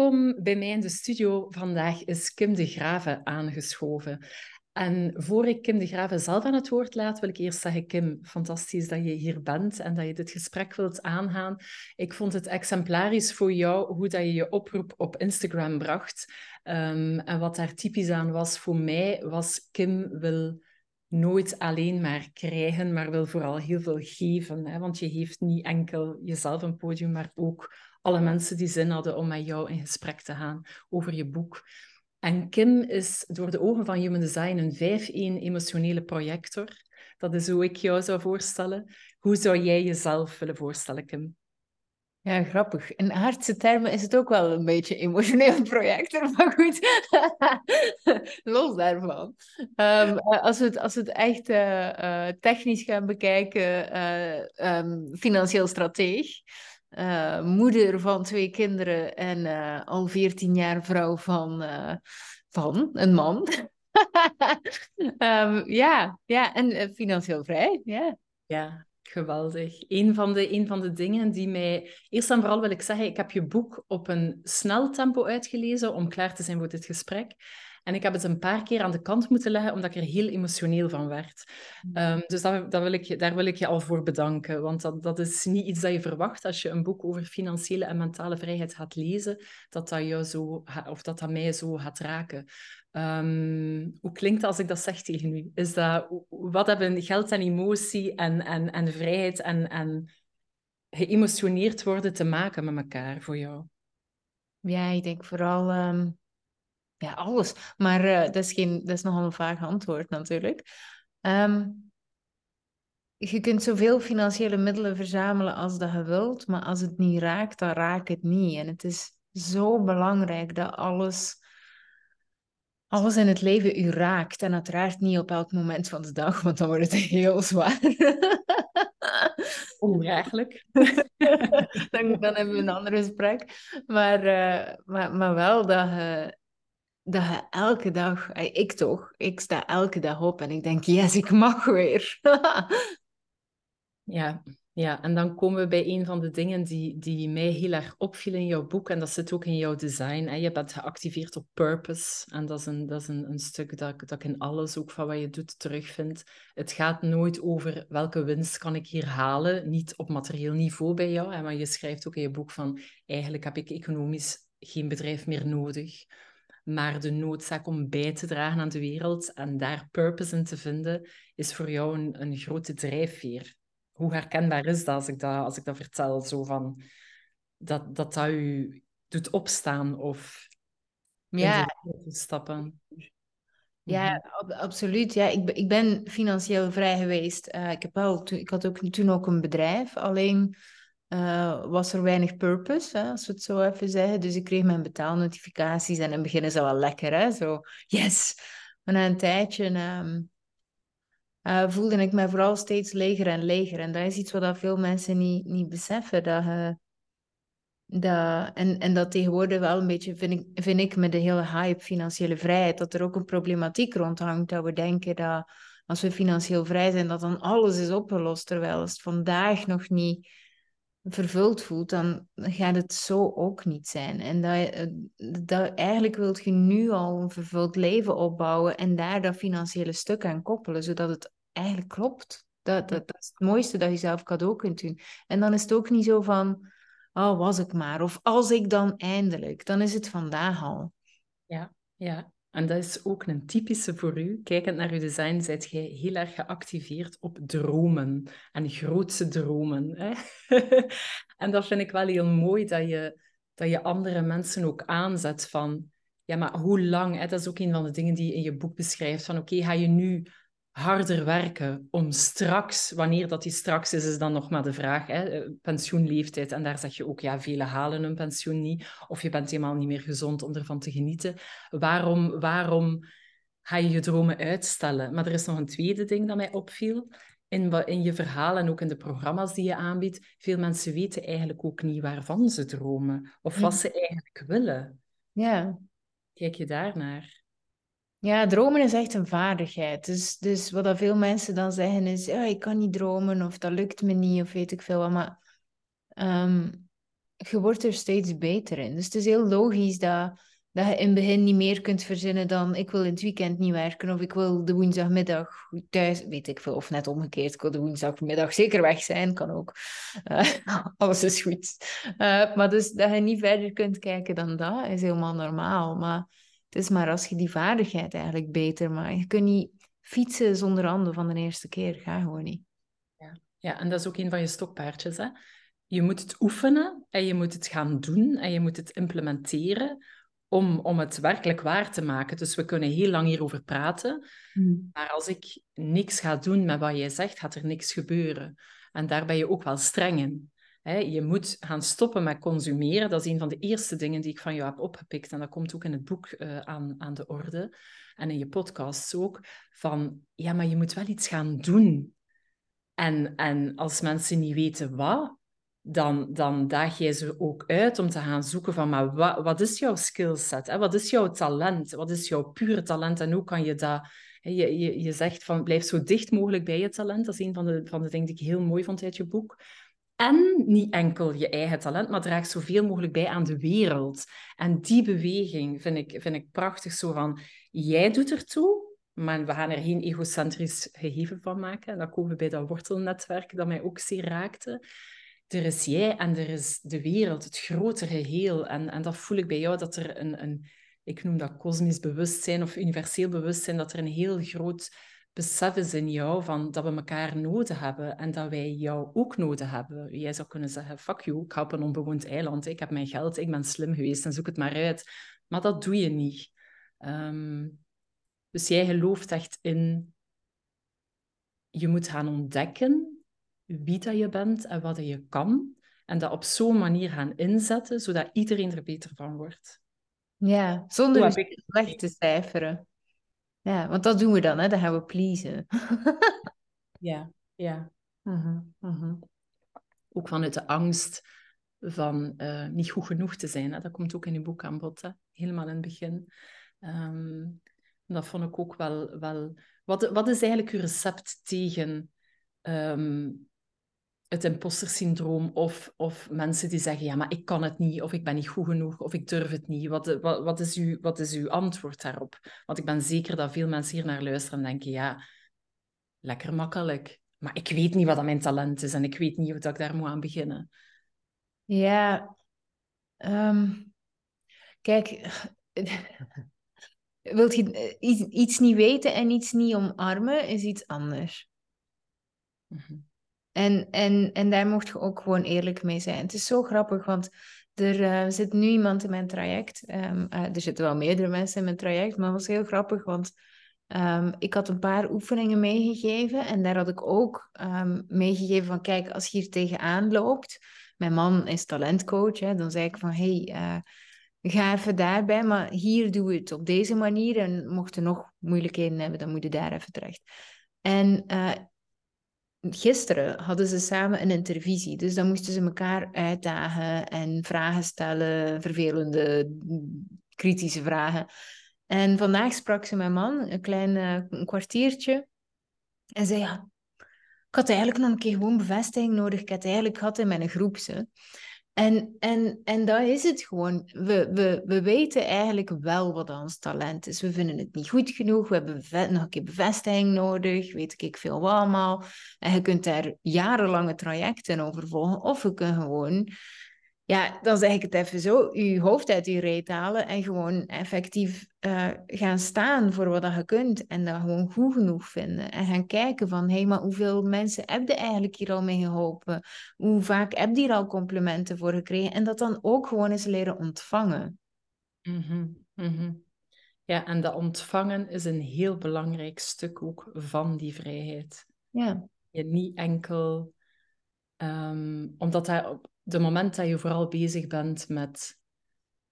Welkom bij mij in de studio. Vandaag is Kim de Grave aangeschoven. En voor ik Kim de Grave zelf aan het woord laat, wil ik eerst zeggen, Kim, fantastisch dat je hier bent en dat je dit gesprek wilt aangaan. Ik vond het exemplarisch voor jou hoe dat je je oproep op Instagram bracht. Ehm, en wat daar typisch aan was voor mij, was Kim wil nooit alleen maar krijgen, maar wil vooral heel veel geven. Hè? Want je geeft niet enkel jezelf een podium, maar ook alle mensen die zin hadden om met jou in gesprek te gaan over je boek. En Kim is door de ogen van Human Design een 5-1 emotionele projector. Dat is hoe ik jou zou voorstellen. Hoe zou jij jezelf willen voorstellen, Kim? Ja, grappig. In aardse termen is het ook wel een beetje emotioneel projector, maar goed, los daarvan. Um, als, we het, als het echt uh, technisch gaan bekijken, um, financieel strateeg, uh, moeder van twee kinderen en uh, al 14 jaar vrouw van, uh, van een man. um, ja, ja, en financieel vrij. Ja. ja, geweldig. Een van, de, een van de dingen die mij... Eerst en vooral wil ik zeggen, ik heb je boek op een snel tempo uitgelezen om klaar te zijn voor dit gesprek. En ik heb het een paar keer aan de kant moeten leggen, omdat ik er heel emotioneel van werd. Um, dus dat, dat wil ik, daar wil ik je al voor bedanken. Want dat, dat is niet iets dat je verwacht als je een boek over financiële en mentale vrijheid gaat lezen, dat dat, jou zo, of dat, dat mij zo gaat raken. Um, hoe klinkt dat als ik dat zeg tegen u? Is dat, wat hebben geld en emotie en, en, en vrijheid en, en geëmotioneerd worden te maken met elkaar voor jou? Ja, ik denk vooral um, ja, alles. Maar uh, dat, is geen, dat is nogal een vaag antwoord natuurlijk. Um, je kunt zoveel financiële middelen verzamelen als dat je wilt, maar als het niet raakt, dan raakt het niet. En het is zo belangrijk dat alles, alles in het leven u raakt. En uiteraard niet op elk moment van de dag, want dan wordt het heel zwaar. Ondraaglijk. dan, dan hebben we een ander gesprek. Maar, uh, maar, maar wel dat je dat je elke dag, eh, ik toch, ik sta elke dag op en ik denk, yes, ik mag weer. ja, ja, en dan komen we bij een van de dingen die, die mij heel erg opvielen in jouw boek, en dat zit ook in jouw design. Hè? Je bent geactiveerd op purpose, en dat is een, dat is een, een stuk dat, dat ik in alles, ook van wat je doet, terugvind. Het gaat nooit over welke winst kan ik hier halen, niet op materieel niveau bij jou, hè? maar je schrijft ook in je boek van, eigenlijk heb ik economisch geen bedrijf meer nodig maar de noodzaak om bij te dragen aan de wereld en daar purpose in te vinden, is voor jou een, een grote drijfveer. Hoe herkenbaar is dat als ik dat, als ik dat vertel? Zo van, dat, dat dat u doet opstaan of ja. stappen? Ja, mhm. absoluut. Ja, ik, ik ben financieel vrij geweest. Uh, ik, heb wel, ik had ook, toen ook een bedrijf, alleen uh, was er weinig purpose, hè, als we het zo even zeggen. Dus ik kreeg mijn betaalnotificaties en in het begin is dat wel lekker, hè? zo yes. Maar na een tijdje um, uh, voelde ik me vooral steeds leger en leger. En dat is iets wat veel mensen niet, niet beseffen. Dat, uh, dat, en, en dat tegenwoordig wel een beetje, vind ik, vind ik, met de hele hype financiële vrijheid, dat er ook een problematiek rondhangt. Dat we denken dat als we financieel vrij zijn, dat dan alles is opgelost. Terwijl het vandaag nog niet vervuld voelt, dan gaat het zo ook niet zijn. En eh, dat, eigenlijk wilt je nu al een vervuld leven opbouwen en daar dat financiële stuk aan koppelen, zodat het eigenlijk klopt. Dat, dat, dat is het mooiste dat je zelf cadeau kunt doen. En dan is het ook niet zo van, oh, was ik maar. Of als ik dan eindelijk, dan is het vandaag al. Ja, ja. En dat is ook een typische voor u. Kijkend naar uw design, zijt jij heel erg geactiveerd op dromen en grootse dromen. Hè? en dat vind ik wel heel mooi, dat je, dat je andere mensen ook aanzet van... Ja, maar hoe lang? Hè? Dat is ook een van de dingen die je in je boek beschrijft. Van oké, ga je nu harder werken om straks, wanneer dat die straks is, is dan nog maar de vraag, hè, eh, pensioenleeftijd. En daar zeg je ook, ja, velen halen hun pensioen niet, of je bent helemaal niet meer gezond om ervan te genieten. Waarom, waarom ga je je dromen uitstellen? Maar er is nog een tweede ding dat mij opviel. In, in je verhaal en ook in de programma's die je aanbiedt, veel mensen weten eigenlijk ook niet waarvan ze dromen, of wat ze eigenlijk willen. Ja. Kijk je daarnaar? Ja, dromen is echt een vaardigheid. Dus, dus wat veel mensen dan zeggen is, ja, ik kan niet dromen of dat lukt me niet of weet ik veel. Maar um, je wordt er steeds beter in. Dus het is heel logisch dat, dat je in het begin niet meer kunt verzinnen dan ik wil in het weekend niet werken of ik wil de woensdagmiddag thuis, weet ik veel, of net omgekeerd, ik wil de woensdagmiddag zeker weg zijn, kan ook. Uh, alles is goed. Uh, maar dus dat je niet verder kunt kijken dan dat, is helemaal normaal. Maar het is maar als je die vaardigheid eigenlijk beter maakt. Je kunt niet fietsen zonder handen van de eerste keer, ga gewoon niet. Ja, ja en dat is ook een van je stokpaardjes, hè je moet het oefenen en je moet het gaan doen en je moet het implementeren om, om het werkelijk waar te maken. Dus we kunnen heel lang hierover praten, hmm. maar als ik niks ga doen met wat jij zegt, gaat er niks gebeuren. En daar ben je ook wel streng in. Je moet gaan stoppen met consumeren. Dat is een van de eerste dingen die ik van jou heb opgepikt. En dat komt ook in het boek uh, aan, aan de orde. En in je podcasts ook. Van, ja, maar je moet wel iets gaan doen. En, en als mensen niet weten wat, dan, dan daag jij ze ook uit om te gaan zoeken van, maar wat, wat is jouw skillset? Hè? Wat is jouw talent? Wat is jouw pure talent? En hoe kan je dat... Je, je, je zegt van, blijf zo dicht mogelijk bij je talent. Dat is een van de, van de dingen die ik heel mooi vond uit je boek. En niet enkel je eigen talent, maar draag zoveel mogelijk bij aan de wereld. En die beweging vind ik, vind ik prachtig. Zo van, jij doet ertoe, maar we gaan er geen egocentrisch gegeven van maken. En dan komen we bij dat wortelnetwerk dat mij ook zeer raakte er is jij en er is de wereld, het grotere geheel. En, en dat voel ik bij jou, dat er een, een, ik noem dat kosmisch bewustzijn of universeel bewustzijn, dat er een heel groot besef is in jou van dat we elkaar nodig hebben en dat wij jou ook nodig hebben. Jij zou kunnen zeggen, fuck you, ik op een onbewoond eiland, ik heb mijn geld, ik ben slim geweest en zoek het maar uit. Maar dat doe je niet. Ehm, dus jij gelooft echt in, je moet gaan ontdekken wie dat je bent en wat je kan. En dat op zo'n manier gaan inzetten, zodat iedereen er beter van wordt. Ja, zonder slecht te cijferen. Ja, want dat doen we dan, hè? Dan gaan we pleasen. ja, ja. Uh -huh, Ook vanuit de angst van uh, niet goed genoeg te zijn. Hè? Dat komt ook in je boek aan bod, hè? helemaal in het begin. Um, dat vond ik ook wel... wel... Wat, wat is eigenlijk je recept tegen um, het imposter-syndroom of, of mensen die zeggen, ja, maar ik kan het niet, of ik ben niet goed genoeg, of ik durf het niet. Wat, wat, wat, is, uw, wat is uw antwoord daarop? Want ik ben zeker dat veel mensen hier naar luisteren en denken, ja, lekker makkelijk. Maar ik weet niet wat dat mijn talent is en ik weet niet hoe dat ik daar moet aan beginnen. Ja, um, kijk, wilt je iets, iets niet weten en iets niet omarmen, is iets anders. Mm en, en, en daar mocht je ook gewoon eerlijk mee zijn. Het is zo grappig, want er uh, zit nu iemand in mijn traject. Um, uh, er zitten wel meerdere mensen in mijn traject, maar het was heel grappig, want um, ik had een paar oefeningen meegegeven. En daar had ik ook um, meegegeven van, kijk, als je hier tegenaan loopt... Mijn man is talentcoach, hè, dan zei ik van, hey, uh, ga even daarbij, maar hier doe we het op deze manier. En mocht je nog moeilijkheden hebben, dan moet je daar even terecht. En gisteren hadden ze samen een intervisie. Dus dan moesten ze elkaar uitdagen en vragen stellen, vervelende, kritische vragen. En vandaag sprak ze mijn man, een klein een kwartiertje. En zei, ja, ik had eigenlijk nog een keer gewoon bevestiging nodig. Ik had eigenlijk gehad in mijn groep. Ze. En, en, en dat is het gewoon. We, we, we weten eigenlijk wel wat ons talent is. We vinden het niet goed genoeg. We hebben nog een keer bevestiging nodig. Weet ik veel wat allemaal. En je kunt daar jarenlange trajecten over volgen. Of we kunnen gewoon ja, dan zeg ik het even zo, je hoofd uit je reet halen en gewoon effectief uh, gaan staan voor wat je kunt en dat gewoon goed genoeg vinden. En gaan kijken van, hé, hey, maar hoeveel mensen heb je eigenlijk hier al mee geholpen? Hoe vaak heb je hier al complimenten voor gekregen? En dat dan ook gewoon eens leren ontvangen. Mm -hmm. Ja, en dat ontvangen is een heel belangrijk stuk ook van die vrijheid. Ja. Je niet enkel... Um, omdat op de moment dat je vooral bezig bent met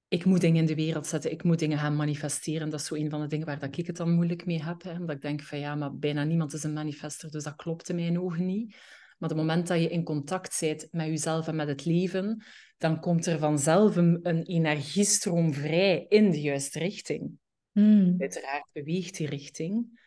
ik moet dingen in de wereld zetten, ik moet dingen gaan manifesteren, dat is zo een van de dingen waar dat ik het dan moeilijk mee heb. Hè? Omdat ik denk van ja, maar bijna niemand is een manifester, dus dat klopt in mijn ogen niet. Maar het moment dat je in contact bent met jezelf en met het leven, dan komt er vanzelf een, een energiestroom vrij in de juiste richting. Hmm. Uiteraard beweegt die richting.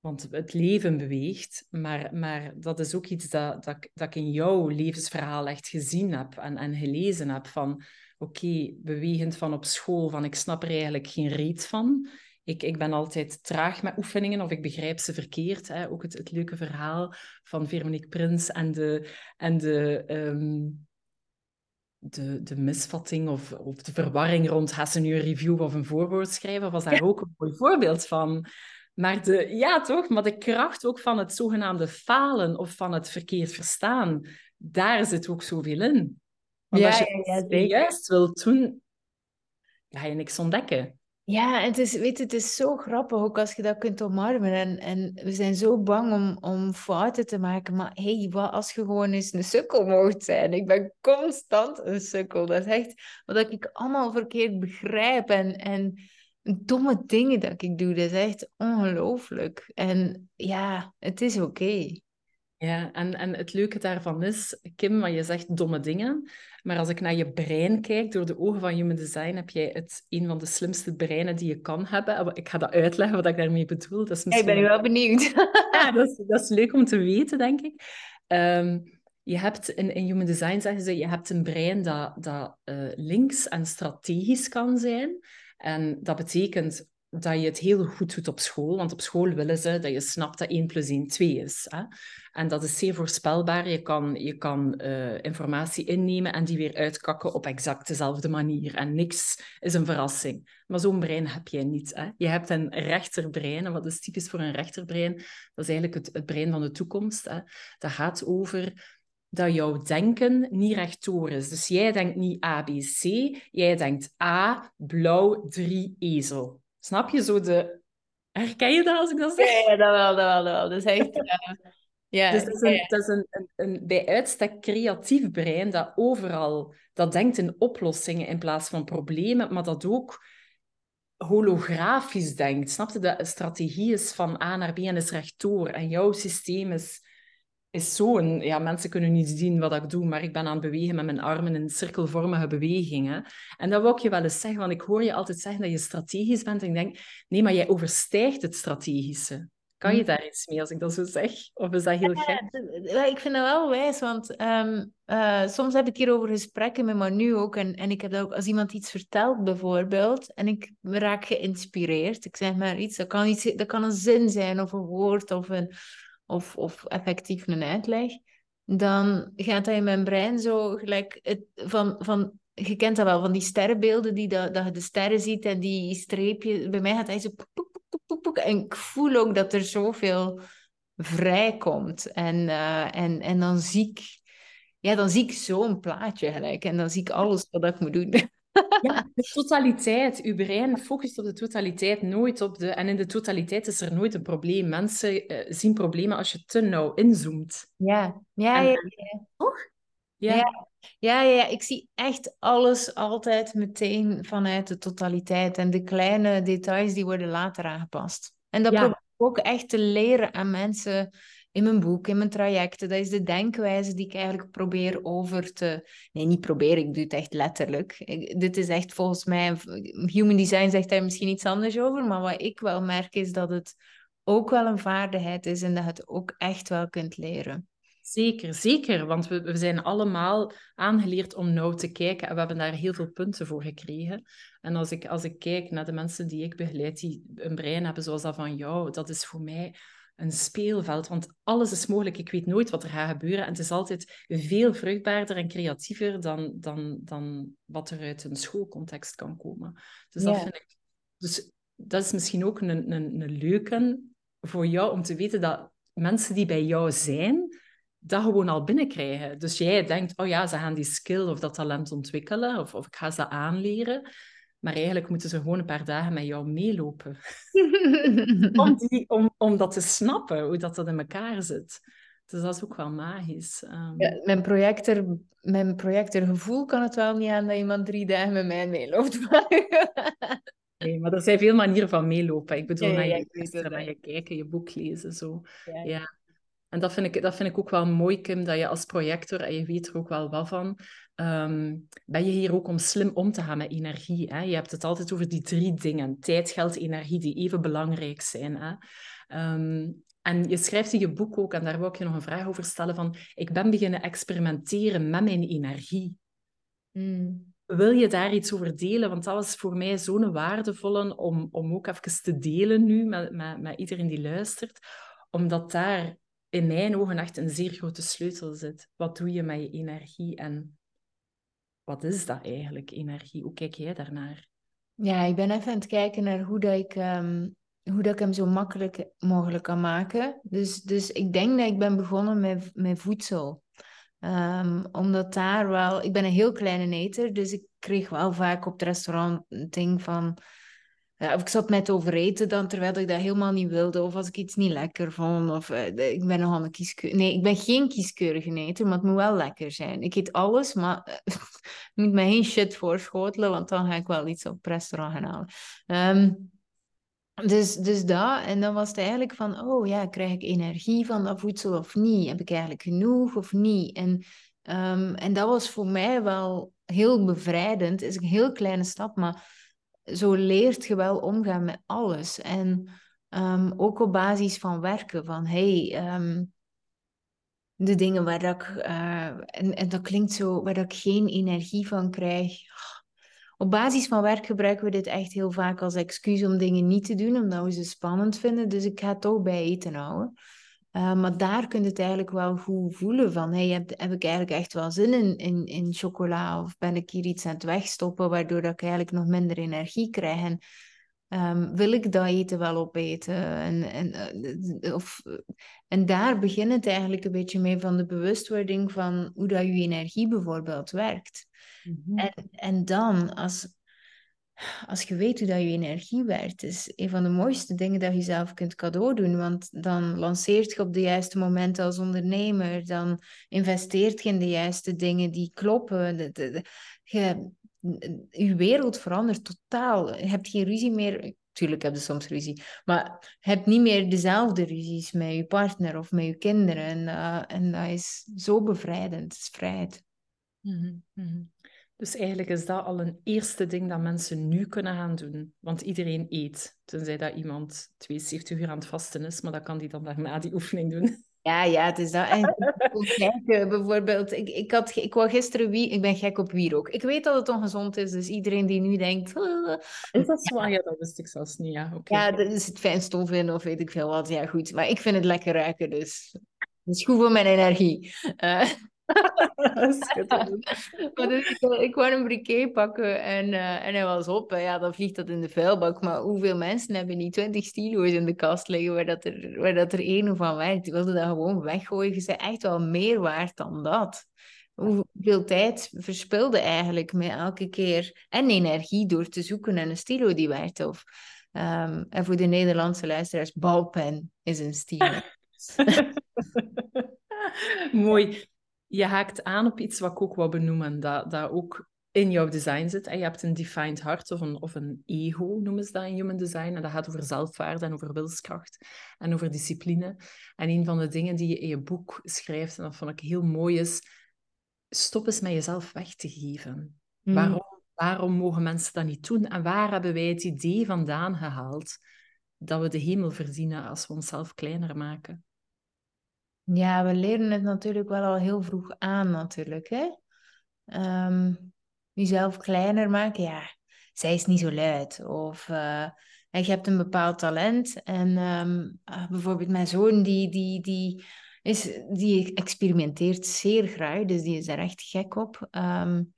Want het leven beweegt, maar, maar dat is ook iets dat, dat, dat ik in jouw levensverhaal echt gezien heb en, en gelezen heb. Van oké, bewegend van op school, van ik snap er eigenlijk geen reet van. Ik, ik ben altijd traag met oefeningen of ik begrijp ze verkeerd. Hè. Ook het, het leuke verhaal van Veronique Prins en de, en de, ehm, de, de misvatting of, of de verwarring rond gaan ze nu een review of een voorwoord schrijven, was daar ook een mooi voorbeeld van. Maar de, ja, toch? Maar de kracht ook van het zogenaamde falen of van het verkeerd verstaan, daar zit ook zoveel in. Want als je ja, ja, juist wil doen, ga je niks ontdekken. Ja, het is, weet, het is zo grappig ook als je dat kunt omarmen. En, en we zijn zo bang om, om fouten te maken. Maar hey, wat als je gewoon eens een sukkel mocht zijn? Ik ben constant een sukkel. Dat is echt wat ik allemaal verkeerd begrijp. En, en domme dingen dat ik doe, dat is echt ongelooflijk. En ja, het is oké. Ja, en, en het leuke daarvan is, Kim, wat je zegt domme dingen. Maar als ik naar je brein kijk, door de ogen van Human Design, heb jij het een van de slimste breinen die je kan hebben. Ik ga dat uitleggen wat ik daarmee bedoel. Dat is misschien... Ik ben wel benieuwd. ja, dat is, dat is leuk om te weten, denk ik. Ehm, je hebt in, in Human Design zeggen ze, je hebt een brein dat, dat uh, links en strategisch kan zijn. En dat betekent dat je het heel goed doet op school. Want op school willen ze dat je snapt dat 1 plus 1 2 is. Hè? En dat is zeer voorspelbaar. Je kan, je kan uh, informatie innemen en die weer uitkakken op exact dezelfde manier. En niks is een verrassing. Maar zo'n brein heb jij niet. Hè? Je hebt een rechterbrein. En wat is typisch voor een rechterbrein? Dat is eigenlijk het, het brein van de toekomst. Hè? Dat gaat over dat jouw denken niet rechtdoor is. Dus jij denkt niet A, B, C. Jij denkt A, blauw, 3, ezel. Snap je zo de... Herken je dat als ik dat zeg? Ja, dat wel, dat wel, dat wel. Is echt... Uh... Ja, dus dat is, een, dat is een, een, een, bij uitstek creatief brein dat overal, dat denkt in oplossingen in plaats van problemen, maar dat ook holografisch denkt. Snap je? Dat strategie is van A naar B en is rechtdoor. En jouw systeem is is zo'n... Ja, mensen kunnen niet zien wat ik doe, maar ik ben aan het bewegen met mijn armen in cirkelvormige bewegingen. En dat wil ik je wel eens zeggen, want ik hoor je altijd zeggen dat je strategisch bent. En ik denk, nee, maar jij overstijgt het strategische. Kan je hm. daar iets mee als ik dat zo zeg? Of is dat heel ja, gek? Ik vind dat wel wijs, want um, uh, soms heb ik hierover gesprekken met Manu ook. En, en ik heb dat ook als iemand iets vertelt, bijvoorbeeld, en ik raak geïnspireerd. Ik zeg maar iets, dat kan, iets, dat kan een zin zijn, of een woord, of een, of, of effectief een uitleg, dan gaat dat in mijn brein zo gelijk het, van, van je kent dat wel, van die sterrenbeelden, die dat, dat je de sterren ziet en die streepjes. Bij mij gaat hij zo En ik voel ook dat er zoveel vrijkomt. En, uh, en, en dan zie ik, ja, dan zie ik zo'n plaatje gelijk. En dan zie ik alles wat ik moet doen. Ja, de totaliteit. Uw brein focust op de totaliteit, nooit op de... En in de totaliteit is er nooit een probleem. Mensen uh, zien problemen als je te nauw inzoomt. Ja, ja, ja. ja. Toch? Ja. ja. Ja, ja, ik zie echt alles altijd meteen vanuit de totaliteit. En de kleine details die worden later aangepast. En dat probeer ik ook echt te leren aan mensen in mijn boek, in mijn trajecten. Dat is de denkwijze die ik eigenlijk probeer over te... Nee, niet probeer, ik doe het echt letterlijk. dit is echt volgens mij... Human design zegt daar misschien iets anders over, maar wat ik wel merk is dat het ook wel een vaardigheid is en dat je het ook echt wel kunt leren. Zeker, zeker. Want we, we zijn allemaal aangeleerd om nauw te kijken en we hebben daar heel veel punten voor gekregen. En als ik, als ik kijk naar de mensen die ik begeleid, die een brein hebben zoals dat van jou, dat is voor mij een speelveld, want alles is mogelijk. Ik weet nooit wat er gaat gebeuren. En het is altijd veel vruchtbaarder en creatiever dan, dan, dan wat er uit een schoolcontext kan komen. Dus dat vind ik... Dus dat is misschien ook een, een, een leuke voor jou om te weten dat mensen die bij jou zijn, dat gewoon al binnenkrijgen. Dus jij denkt, oh ja, ze gaan die skill of dat talent ontwikkelen, of, of ik ga ze aanleren. Maar eigenlijk moeten ze gewoon een paar dagen met jou meelopen. om, die, om, om dat te snappen, hoe dat, dat in elkaar zit. Dus dat is ook wel magisch. Um... Ja, mijn, projector, mijn projectorgevoel kan het wel niet aan dat iemand drie dagen met mij meeloopt. nee, maar er zijn veel manieren van meelopen. Ik bedoel, ja, naar je luisteren, naar je kijken, je boek lezen. Zo. Ja. En dat vind, ik, dat vind ik ook wel mooi, Kim, dat je als projector, en je weet er ook wel wat van, Ehm, ben je hier ook om slim om te gaan met energie. Hè? Je hebt het altijd over die drie dingen. Tijd, geld, energie, die even belangrijk zijn. Hè? Ehm, en je schrijft in je boek ook, en daar wil ik je nog een vraag over stellen, van ik ben beginnen experimenteren met mijn energie. Mm. Wil je daar iets over delen? Want dat was voor mij zo'n waardevolle om, om ook even te delen nu met, met, met iedereen die luistert. Omdat daar in mijn ogen echt een zeer grote sleutel zit. Wat doe je met je energie en wat is dat eigenlijk, energie? Hoe kijk jij daarnaar? Ja, ik ben even aan het kijken naar hoe dat ik, ehm, hoe dat ik hem zo makkelijk mogelijk kan maken. Dus, dus ik denk dat ik ben begonnen met, met voedsel. Um, omdat daar wel... Ik ben een heel kleine eter, dus ik kreeg wel vaak op het restaurant een ding van... Ja, of ik zat met overeten dan, terwijl ik dat helemaal niet wilde. Of als ik iets niet lekker vond. Of uh, ik ben nogal een kieskeur... Nee, ik ben geen kieskeurige eter, maar het moet wel lekker zijn. Ik eet alles, maar je moet me geen shit voorschotelen, want dan ga ik wel iets op restaurant gaan halen. Um, dus, dus dat, en dan was het eigenlijk van, oh ja, krijg ik energie van dat voedsel of niet? Heb ik eigenlijk genoeg of niet? En, um, en dat was voor mij wel heel bevrijdend. Het is een heel kleine stap, maar zo leert je wel omgaan met alles. En um, ook op basis van werken, van hey, um, de dingen waar dat ik, uh, en, en dat klinkt zo, waar dat ik geen energie van krijg op basis van werk gebruiken we dit echt heel vaak als excuus om dingen niet te doen, omdat we ze spannend vinden. Dus ik ga het toch bij eten houden. Uh, maar daar kun je het eigenlijk wel goed voelen van, hey, heb, heb ik eigenlijk echt wel zin in, in, in chocola of ben ik hier iets aan het wegstoppen waardoor dat ik eigenlijk nog minder energie krijg en um, wil ik dat eten wel opeten en, en, uh, of, en daar begint het eigenlijk een beetje mee van de bewustwording van hoe dat je energie bijvoorbeeld werkt. Mm-hmm. En, en dan, als, als je weet hoe dat je energie werkt, is een van de mooiste dingen dat je zelf kunt cadeau doen. Want dan lanceert je op de juiste momenten als ondernemer. Dan investeert je in de juiste dingen die kloppen. De, je, wereld verandert totaal. Je hebt geen ruzie meer. Tuurlijk heb je soms ruzie. Maar je hebt niet meer dezelfde ruzies met je partner of met je kinderen. En, uh, en dat is zo bevrijdend. Het is vrijheid. Mm. Dus eigenlijk is dat al een eerste ding dat mensen nu kunnen gaan doen. Want iedereen eet. Tenzij dat iemand 72 uur aan het vasten is, maar dat kan die dan daarna die oefening doen. Ja, ja, het is dat. En kijken, bijvoorbeeld, ik, ik, had, ik wou gisteren wie, ik ben gek op wierook. Ik weet dat het ongezond is, dus iedereen die nu denkt. Is dat? Ja, dat wist ik zelfs niet. Ja, okay. ja er zit fijn stof in of weet ik veel wat. Ja, goed. Maar ik vind het lekker ruiken, dus. Het is goed voor mijn energie. Uh, maar dus ik, ik wou een briquet pakken en, uh, en hij was op. En ja, dan vliegt dat in de vuilbak. Maar hoeveel mensen hebben die 20 stilo's in de kast liggen waar, dat er, waar dat er één van werkt? Die wilden dat gewoon weggooien. Je zei echt wel meer waard dan dat. Hoeveel tijd verspilde eigenlijk met elke keer en energie door te zoeken naar een stilo die werkt. Of, um, en voor de Nederlandse luisteraars, balpen is een stilo. Mooi je haakt aan op iets wat ik ook wil benoemen, dat, dat ook in jouw design zit. En je hebt een defined heart of een, of een ego, noemen ze dat in human design. En dat gaat over zelfwaarde en over wilskracht en over discipline. En een van de dingen die je in je boek schrijft, en dat vond ik heel mooi, is stop eens met jezelf weg te geven. Mm. Waarom, waarom mogen mensen dat niet doen? En waar hebben wij het idee vandaan gehaald dat we de hemel verdienen als we onszelf kleiner maken? Ja, we leren het natuurlijk wel al heel vroeg aan, natuurlijk. Hè? Jezelf kleiner maken, ja, zij is niet zo luid. Of uh, je hebt een bepaald talent. En um, bijvoorbeeld mijn zoon, die, die, die, is, die experimenteert zeer graag, dus die is er echt gek op. Um,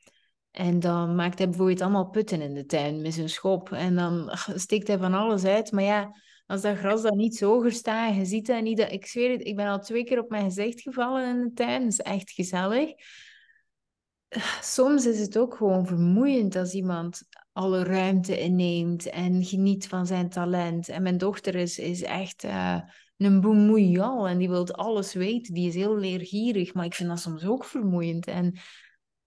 en dan maakt hij bijvoorbeeld allemaal putten in de tuin met zijn schop. En dan steekt hij van alles uit. Maar ja, als dat gras dan niet zo staat, je ziet dat niet. Dat, ik zweer het, ik ben al twee keer op mijn gezicht gevallen in de tuin. Dat is echt gezellig. Soms is het ook gewoon vermoeiend als iemand alle ruimte inneemt en geniet van zijn talent. En mijn dochter is, is echt uh, een bemoeial en die wil alles weten. Die is heel leergierig, maar ik vind dat soms ook vermoeiend. En,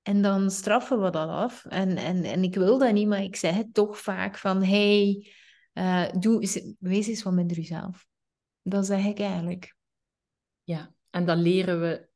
en dan straffen we dat af. En, en, en ik wil dat niet, maar ik zeg het toch vaak van... Hey, uh, doe, wees eens wat minder jezelf. Dat zeg ik eigenlijk. Ja, en dat leren we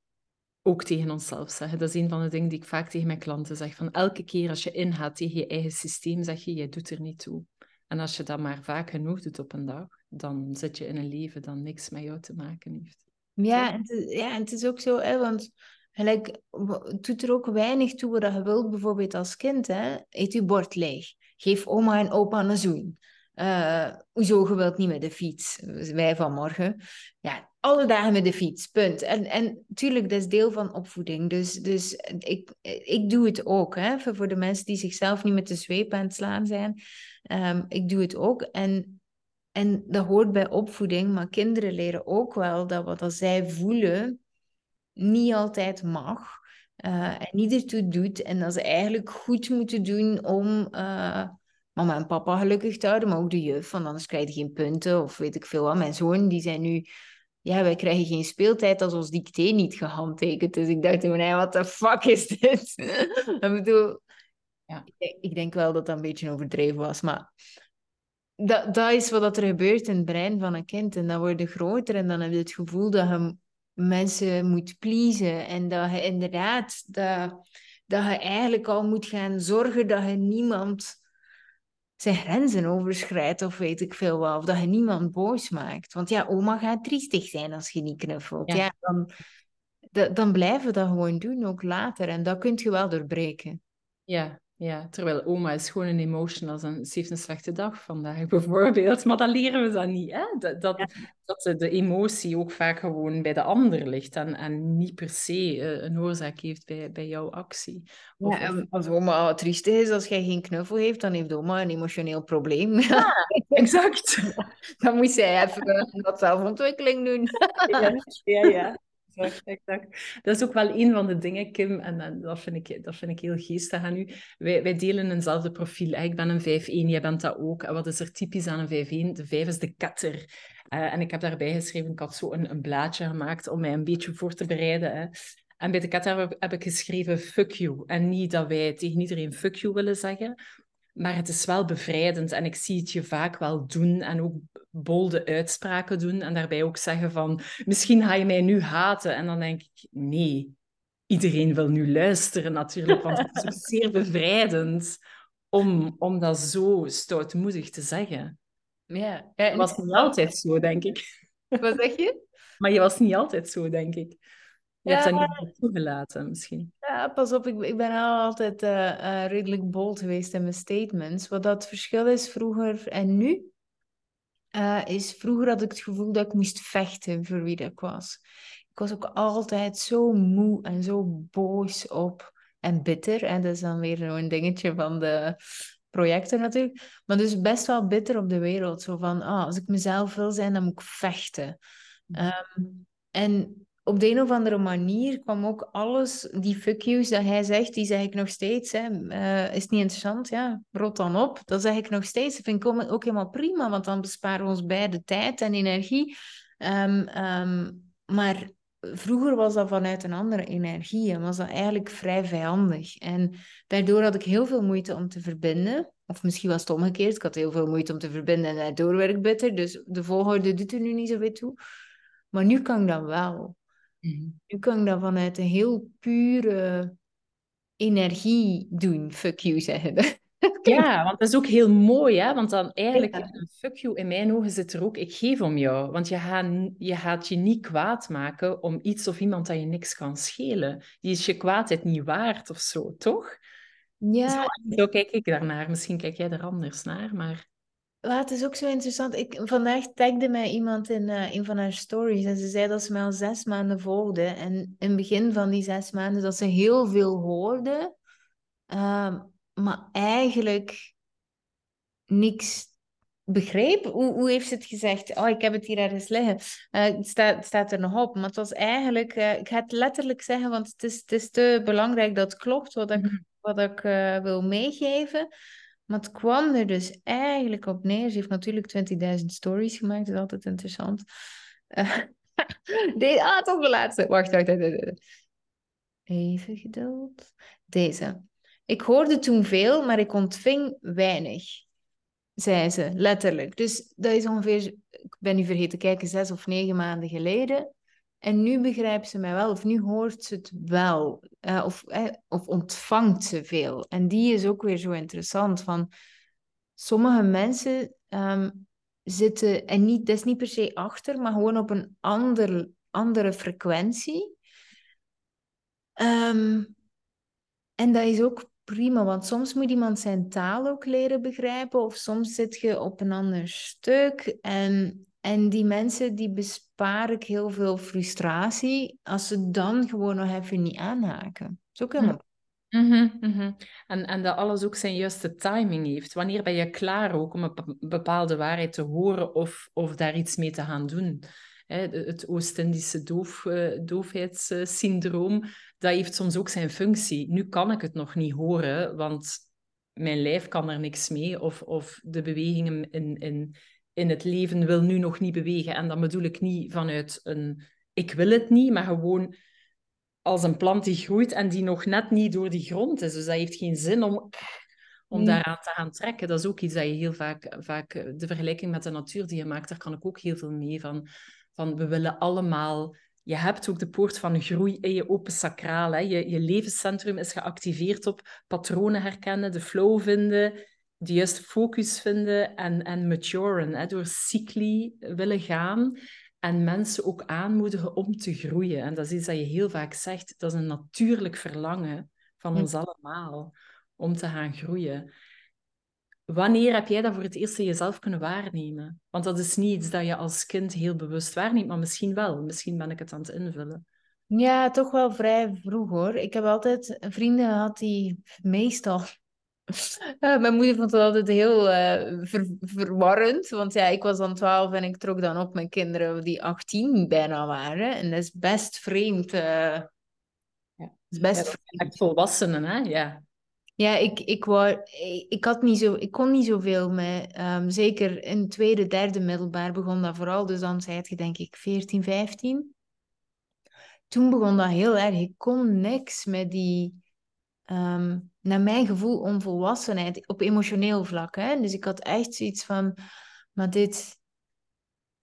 ook tegen onszelf zeggen. Dat is een van de dingen die ik vaak tegen mijn klanten zeg. Van elke keer als je ingaat tegen je eigen systeem, zeg je, jij doet er niet toe. En als je dat maar vaak genoeg doet op een dag, dan zit je in een leven dat niks met jou te maken heeft. Ja, en het, ja, en het is ook zo, hè, want gelijk, het doet er ook weinig toe wat je wilt, bijvoorbeeld als kind. Hè? Eet je bord leeg. Geef oma en opa een zoen. Uh, hoezo, je niet met de fiets? Wij vanmorgen. Ja, alle dagen met de fiets, punt. En, en tuurlijk, dat is deel van opvoeding. Dus, dus ik, ik doe het ook, hè, voor de mensen die zichzelf niet met de zweep aan het slaan zijn. Um, ik doe het ook. En, en dat hoort bij opvoeding, maar kinderen leren ook wel dat wat zij voelen niet altijd mag. Uh, en niet ertoe doet. En dat ze eigenlijk goed moeten doen om... Uh, mama en papa gelukkig te houden, maar ook de juf, want anders krijg je geen punten of weet ik veel wat. Mijn zoon, die zijn nu, ja, wij krijgen geen speeltijd als ons dicté niet gehandtekend. Dus ik dacht, nee, wat de fuck is dit? ik bedoel, ja. ik, denk wel dat dat een beetje overdreven was, maar dat, dat is wat er gebeurt in het brein van een kind. En dan word je groter en dan heb je het gevoel dat je mensen moet pleasen en dat je inderdaad, dat, dat je eigenlijk al moet gaan zorgen dat je niemand zijn grenzen overschrijdt of weet ik veel wat. Of dat je niemand boos maakt. Want ja, oma gaat triestig zijn als je niet knuffelt. Ja, dan, dan blijven we dat gewoon doen, ook later. En dat kun je wel doorbreken. Ja, ja, terwijl oma is gewoon een emotion als een, ze heeft een slechte dag vandaag bijvoorbeeld. Maar dan leren we dat niet, hè? Dat, dat, dat de emotie ook vaak gewoon bij de ander ligt en, en niet per se eh, een oorzaak heeft bij, bij jouw actie. Of, ja, als oma triestig is, als jij geen knuffel heeft, dan heeft oma een emotioneel probleem. Ja, exact. dan moet zij even wat zelfontwikkeling doen. ja, ja. ja exact, Dat is ook wel een van de dingen, Kim, en, dat, vind ik, dat vind ik heel geestig aan u. Wij, wij delen eenzelfde profiel. Ik ben een 5-1, jij bent dat ook. En wat is er typisch aan een 5-1? De 5 is de katter. Uh, en ik heb daarbij geschreven, ik had zo een, een blaadje gemaakt om mij een beetje voor te bereiden. Hè. En bij de katter heb, heb ik geschreven fuck you. En niet dat wij tegen iedereen fuck you willen zeggen, maar het is wel bevrijdend en ik zie het je vaak wel doen en ook bolde uitspraken doen en daarbij ook zeggen van misschien ga je mij nu haten. En dan denk ik, nee, iedereen wil nu luisteren natuurlijk, want het is ook zeer bevrijdend om, om dat zo stoutmoedig te zeggen. Ja, ja was niet altijd zo, denk ik. Wat zeg je? Maar je was niet altijd zo, denk ik. Je hebt dat niet toegelaten, misschien. Ja, pas op, ik, ik ben altijd uh, redelijk bold geweest in mijn statements. Wat dat verschil is vroeger en nu, uh, is vroeger had ik het gevoel dat ik moest vechten voor wie ik was. Ik was ook altijd zo moe en zo boos op en bitter. En dat is dan weer zo'n dingetje van de projecten natuurlijk. Maar dus best wel bitter op de wereld. Zo van, ah, als ik mezelf wil zijn, dan moet ik vechten. Um, en op de een of andere manier kwam ook alles, die fuck yous dat hij zegt, die zeg ik nog steeds. Hè. Uh, is niet interessant? Ja, rot dan op. Dat zeg ik nog steeds. Dat vind ik ook helemaal prima, want dan besparen we ons beide tijd en energie. Um, um, maar vroeger was dat vanuit een andere energie en was dat eigenlijk vrij vijandig. En daardoor had ik heel veel moeite om te verbinden. Of misschien was het omgekeerd. Ik had heel veel moeite om te verbinden en daardoor werd ik bitter. Dus de volgorde doet er nu niet zoveel toe. Maar nu kan ik dat wel. Mhm. Nu kan ik dat vanuit een heel pure energie doen, fuck you zeggen. Ja, want dat is ook heel mooi, hè? Want dan eigenlijk, een fuck you in mijn ogen zit er ook, ik geef om jou. Want je gaat, je gaat je niet kwaad maken om iets of iemand dat je niks kan schelen. Die is je kwaadheid niet waard of zo, toch? Ja. Zo kijk ik daarnaar. Misschien kijk jij er anders naar, maar... Het is ook zo interessant. Ik, vandaag tagde mij iemand in uh, een van haar stories en ze zei dat ze mij al zes maanden volgde. En in het begin van die zes maanden dat ze heel veel hoorde, uh, maar eigenlijk niks begreep. Hoe, hoe heeft ze het gezegd? Oh, ik heb het hier ergens liggen. Uh, het, staat, het staat er nog op. Maar het was eigenlijk, uh, ik ga het letterlijk zeggen, want het is, het is te belangrijk dat het klopt wat ik, mhm. wat ik wil meegeven. Maar het kwam er dus eigenlijk op neer. Ze heeft natuurlijk 20.000 stories gemaakt, dat is altijd interessant. Uh, deze, ah, toch de laatste. Wacht, wacht, wacht. Even geduld. Deze. Ik hoorde toen veel, maar ik ontving weinig, zei ze, letterlijk. Dus dat is ongeveer, ik ben nu vergeten te kijken, zes of negen maanden geleden. En nu begrijpt ze mij wel, of nu hoort ze het wel, uh, of, uh, of ontvangt ze veel. En die is ook weer zo interessant. Van sommige mensen um, zitten, en niet, dat is niet per se achter, maar gewoon op een ander, andere frequentie. Ehm, en dat is ook prima, want soms moet iemand zijn taal ook leren begrijpen, of soms zit je op een ander stuk. En, en die mensen die bespaar ik heel veel frustratie als ze dan gewoon nog even niet aanhaken. Dat is ook helemaal Mm -hmm, En, en dat alles ook zijn juiste timing heeft. Wanneer ben je klaar ook om een bepaalde waarheid te horen of, of daar iets mee te gaan doen? het Oost-Indische doof, uh, doofheidssyndroom, dat heeft soms ook zijn functie. Nu kan ik het nog niet horen, want mijn lijf kan er niks mee. Of, of de bewegingen in, in, in het leven wil nu nog niet bewegen. En dan bedoel ik niet vanuit een ik wil het niet, maar gewoon als een plant die groeit en die nog net niet door die grond is. Dus dat heeft geen zin om, om daaraan te gaan trekken. Dat is ook iets dat je heel vaak, vaak... De vergelijking met de natuur die je maakt, daar kan ik ook heel veel mee van. Van we willen allemaal... Je hebt ook de poort van groei in je open sacraal. Hè. Je, je levenscentrum is geactiveerd op patronen herkennen, de flow vinden, de juiste focus vinden en, en maturen. Hè. Door cycli willen gaan en mensen ook aanmoedigen om te groeien. En dat is iets dat je heel vaak zegt, dat is een natuurlijk verlangen van ons allemaal om te gaan groeien. Wanneer heb jij dat voor het eerst in jezelf kunnen waarnemen? Want dat is niet iets dat je als kind heel bewust waarneemt, maar misschien wel. Misschien ben ik het aan het invullen. Ja, toch wel vrij vroeg hoor. Ik heb altijd vrienden gehad die meestal mijn moeder vond het altijd heel uh, verwarrend, want ja, ik was dan 12 en ik trok dan op met kinderen die 18 bijna waren. En dat is best vreemd. Uh... Ja. is best ja, vreemd. Volwassenen, hè? Ja. Ja, ik, ik, wou, ik, had niet zo, ik kon niet zoveel met, um, zeker in tweede, derde middelbaar begon dat vooral, dus dan zei je denk ik 14, 15. Toen begon dat heel erg, ik kon niks met die um, naar mijn gevoel, onvolwassenheid op emotioneel vlak. Hè? Dus ik had echt zoiets van, maar dit,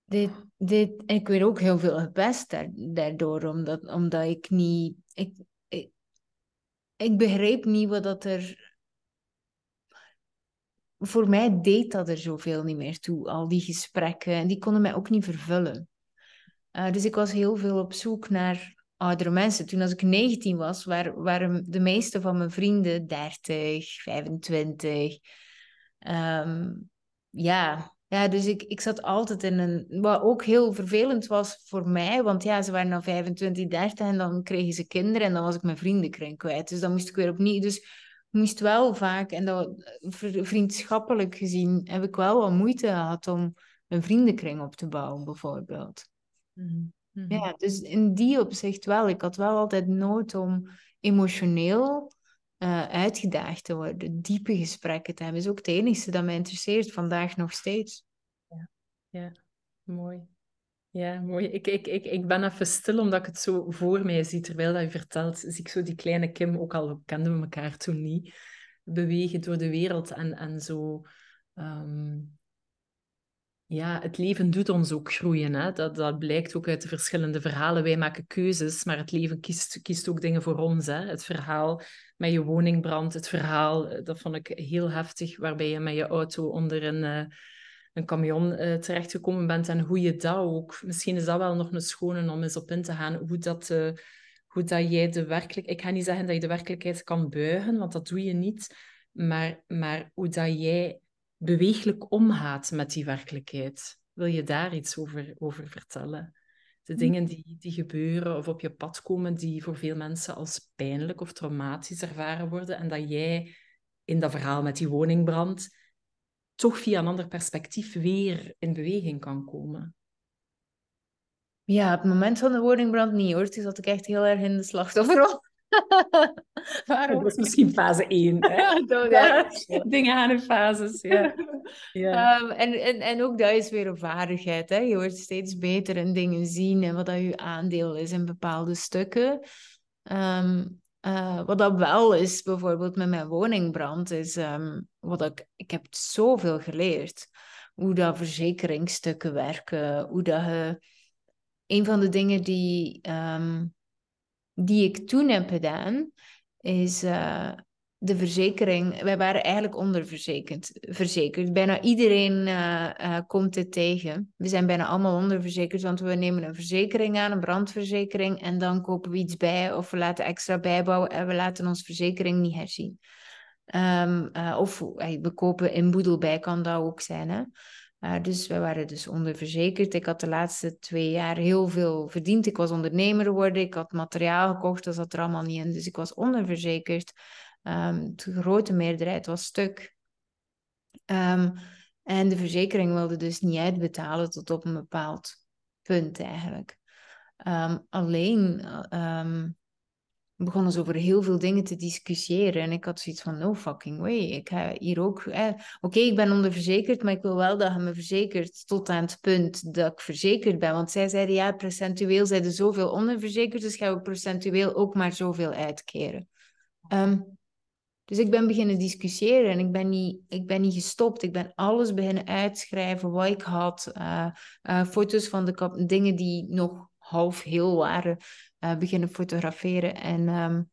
dit, dit, ik werd ook heel veel gepest daardoor, omdat, omdat ik niet, ik, ik, ik begreep niet wat dat er, voor mij deed dat er zoveel niet meer toe, al die gesprekken, en die konden mij ook niet vervullen. Uh, dus ik was heel veel op zoek naar oudere mensen. Toen als ik 19 was, waren, de meeste van mijn vrienden 30, 25. Um, ja. ja, dus ik, ik zat altijd in een... Wat ook heel vervelend was voor mij, want ja, ze waren dan 25, 30 en dan kregen ze kinderen en dan was ik mijn vriendenkring kwijt. Dus dan moest ik weer opnieuw... Dus moest wel vaak, en dat, vriendschappelijk gezien, heb ik wel wat moeite gehad om een vriendenkring op te bouwen, bijvoorbeeld. Mm ja, mhm. dus in die opzicht wel. Ik had wel altijd nood om emotioneel uh, uitgedaagd te worden, diepe gesprekken te hebben. is ook het enige dat mij interesseert vandaag nog steeds. Ja, ja. mooi. Ja, mooi. Ik, ik, ik, ik ben even stil omdat ik het zo voor mij zie. Terwijl dat je vertelt, zie ik zo die kleine Kim, ook al kenden we elkaar toen niet, bewegen door de wereld en, en zo ehm, ja, het leven doet ons ook groeien. Hè? Dat, dat blijkt ook uit de verschillende verhalen. Wij maken keuzes, maar het leven kiest, kiest ook dingen voor ons. Hè? Het verhaal met je woningbrand, het verhaal, eh, dat vond ik heel heftig, waarbij je met je auto onder een, uh, een camion uh, terechtgekomen bent en hoe je dat ook... Misschien is dat wel nog een schone om eens op in te gaan, hoe dat... hoe dat jij de werkelijkheid... Ik ga niet zeggen dat je de werkelijkheid kan buigen, want dat doe je niet. Maar, maar hoe dat jij beweeglijk omgaat met die werkelijkheid. Wil je daar iets over, over vertellen? De hm. dingen die, die gebeuren of op je pad komen, die voor veel mensen als pijnlijk of traumatisch ervaren worden, en dat jij in dat verhaal met die woningbrand toch via een ander perspectief weer in beweging kan komen. Ja, op het moment van de woningbrand niet hoor. Toen zat ik echt heel erg in de slachtofferrol. Waarom? Dat is misschien fase 1. Dingen aan in fases. Ja. ja. Um, en, en, en ook dat is weer een vaardigheid. Hè? Je wordt steeds beter in dingen zien en wat dat je aandeel is in bepaalde stukken. Um, uh, wat dat wel is, bijvoorbeeld met mijn woningbrand, is um, wat ik, ik heb zoveel geleerd. Hoe dat verzekeringsstukken werken, hoe dat je... Een van de dingen die die ik toen heb gedaan, is uh, de verzekering, wij waren eigenlijk onderverzekerd. Verzekerd. Bijna iedereen uh, komt het tegen. We zijn bijna allemaal onderverzekerd, want we nemen een verzekering aan, een brandverzekering, en dan kopen we iets bij of we laten extra bijbouwen en we laten onze verzekering niet herzien. Um, of we kopen inboedel bij, kan dat ook zijn. Hè? Uh, dus we waren dus onderverzekerd. Ik had de laatste twee jaar heel veel verdiend. Ik was ondernemer geworden. Ik had materiaal gekocht. Dat zat er allemaal niet in. Dus ik was onderverzekerd. Um, de grote meerderheid was stuk. Um, en de verzekering wilde dus niet uitbetalen tot op een bepaald punt eigenlijk. alleen begonnen ze over heel veel dingen te discussiëren. En ik had zoiets van, no fucking way. Ik ga hier ook... Eh, Oké, ik ben onderverzekerd, maar ik wil wel dat je me verzekert tot aan het punt dat ik verzekerd ben. Want zij zeiden, ja, procentueel zijn er zoveel onderverzekerd, dus gaan we procentueel ook maar zoveel uitkeren. Um, dus ik ben beginnen discussiëren en ik ben niet, ik ben niet gestopt. Ik ben alles beginnen uitschrijven wat ik had. Uh, uh, foto's van de dingen die nog half heel waren, uh, beginnen fotograferen en, um,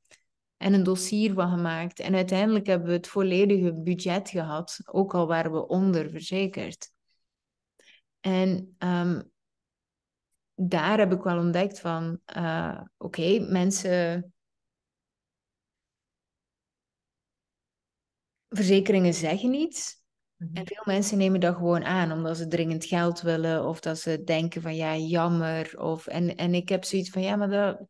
en een dossier van gemaakt. En uiteindelijk hebben we het volledige budget gehad, ook al waren we onderverzekerd. En um, daar heb ik wel ontdekt van, uh, oké, mensen... Verzekeringen zeggen iets, en mhm. veel mensen nemen dat gewoon aan, omdat ze dringend geld willen of dat ze denken van ja, jammer. Of, en, en ik heb zoiets van ja, maar dat,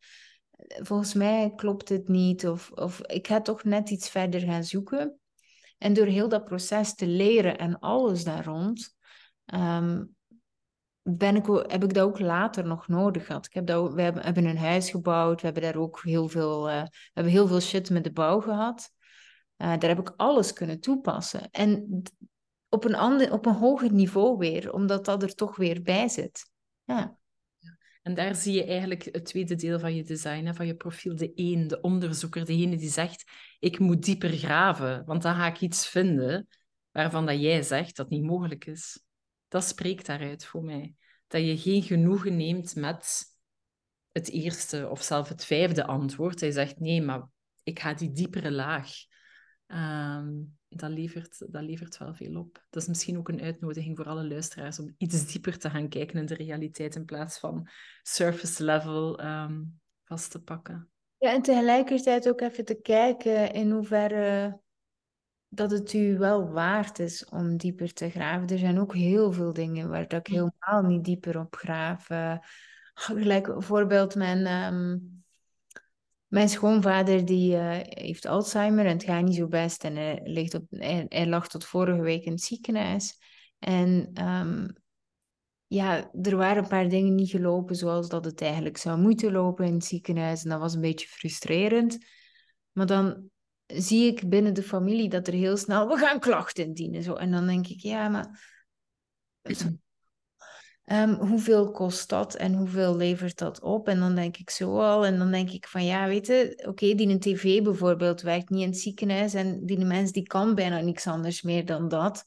volgens mij klopt het niet. Of, of ik ga toch net iets verder gaan zoeken. En door heel dat proces te leren en alles daar rond, um, ben ik, heb ik dat ook later nog nodig gehad. Ik heb dat, we hebben, hebben een huis gebouwd, we hebben daar ook heel veel, uh, we hebben heel veel shit met de bouw gehad. Uh, daar heb ik alles kunnen toepassen. En op een, ander, op een hoger niveau weer, omdat dat er toch weer bij zit. Ja. En daar zie je eigenlijk het tweede deel van je design, van je profiel. De één, de onderzoeker, degene die zegt, ik moet dieper graven, want dan ga ik iets vinden waarvan dat jij zegt dat niet mogelijk is. Dat spreekt daaruit voor mij. Dat je geen genoegen neemt met het eerste of zelfs het vijfde antwoord. Hij zegt, nee, maar ik ga die diepere laag. Um, dat levert, dat levert wel veel op. Dat is misschien ook een uitnodiging voor alle luisteraars om iets dieper te gaan kijken in de realiteit in plaats van surface level um, vast te pakken. Ja, en tegelijkertijd ook even te kijken in hoeverre dat het u wel waard is om dieper te graven. Er zijn ook heel veel dingen waar dat ik helemaal niet dieper op graaf. Uh, gelijk bijvoorbeeld mijn... Um, mijn schoonvader die, uh, heeft Alzheimer en het gaat niet zo best. En hij, ligt op, hij, lag tot vorige week in het ziekenhuis. En um, ja, er waren een paar dingen niet gelopen zoals dat het eigenlijk zou moeten lopen in het ziekenhuis. En dat was een beetje frustrerend. Maar dan zie ik binnen de familie dat er heel snel, we gaan klachten indienen. Zo. En dan denk ik, ja, maar Um, hoeveel kost dat en hoeveel levert dat op? En dan denk ik zo al. En dan denk ik van ja, weet je, oké, die een tv bijvoorbeeld werkt niet in het ziekenhuis en die mens die kan bijna niks anders meer dan dat.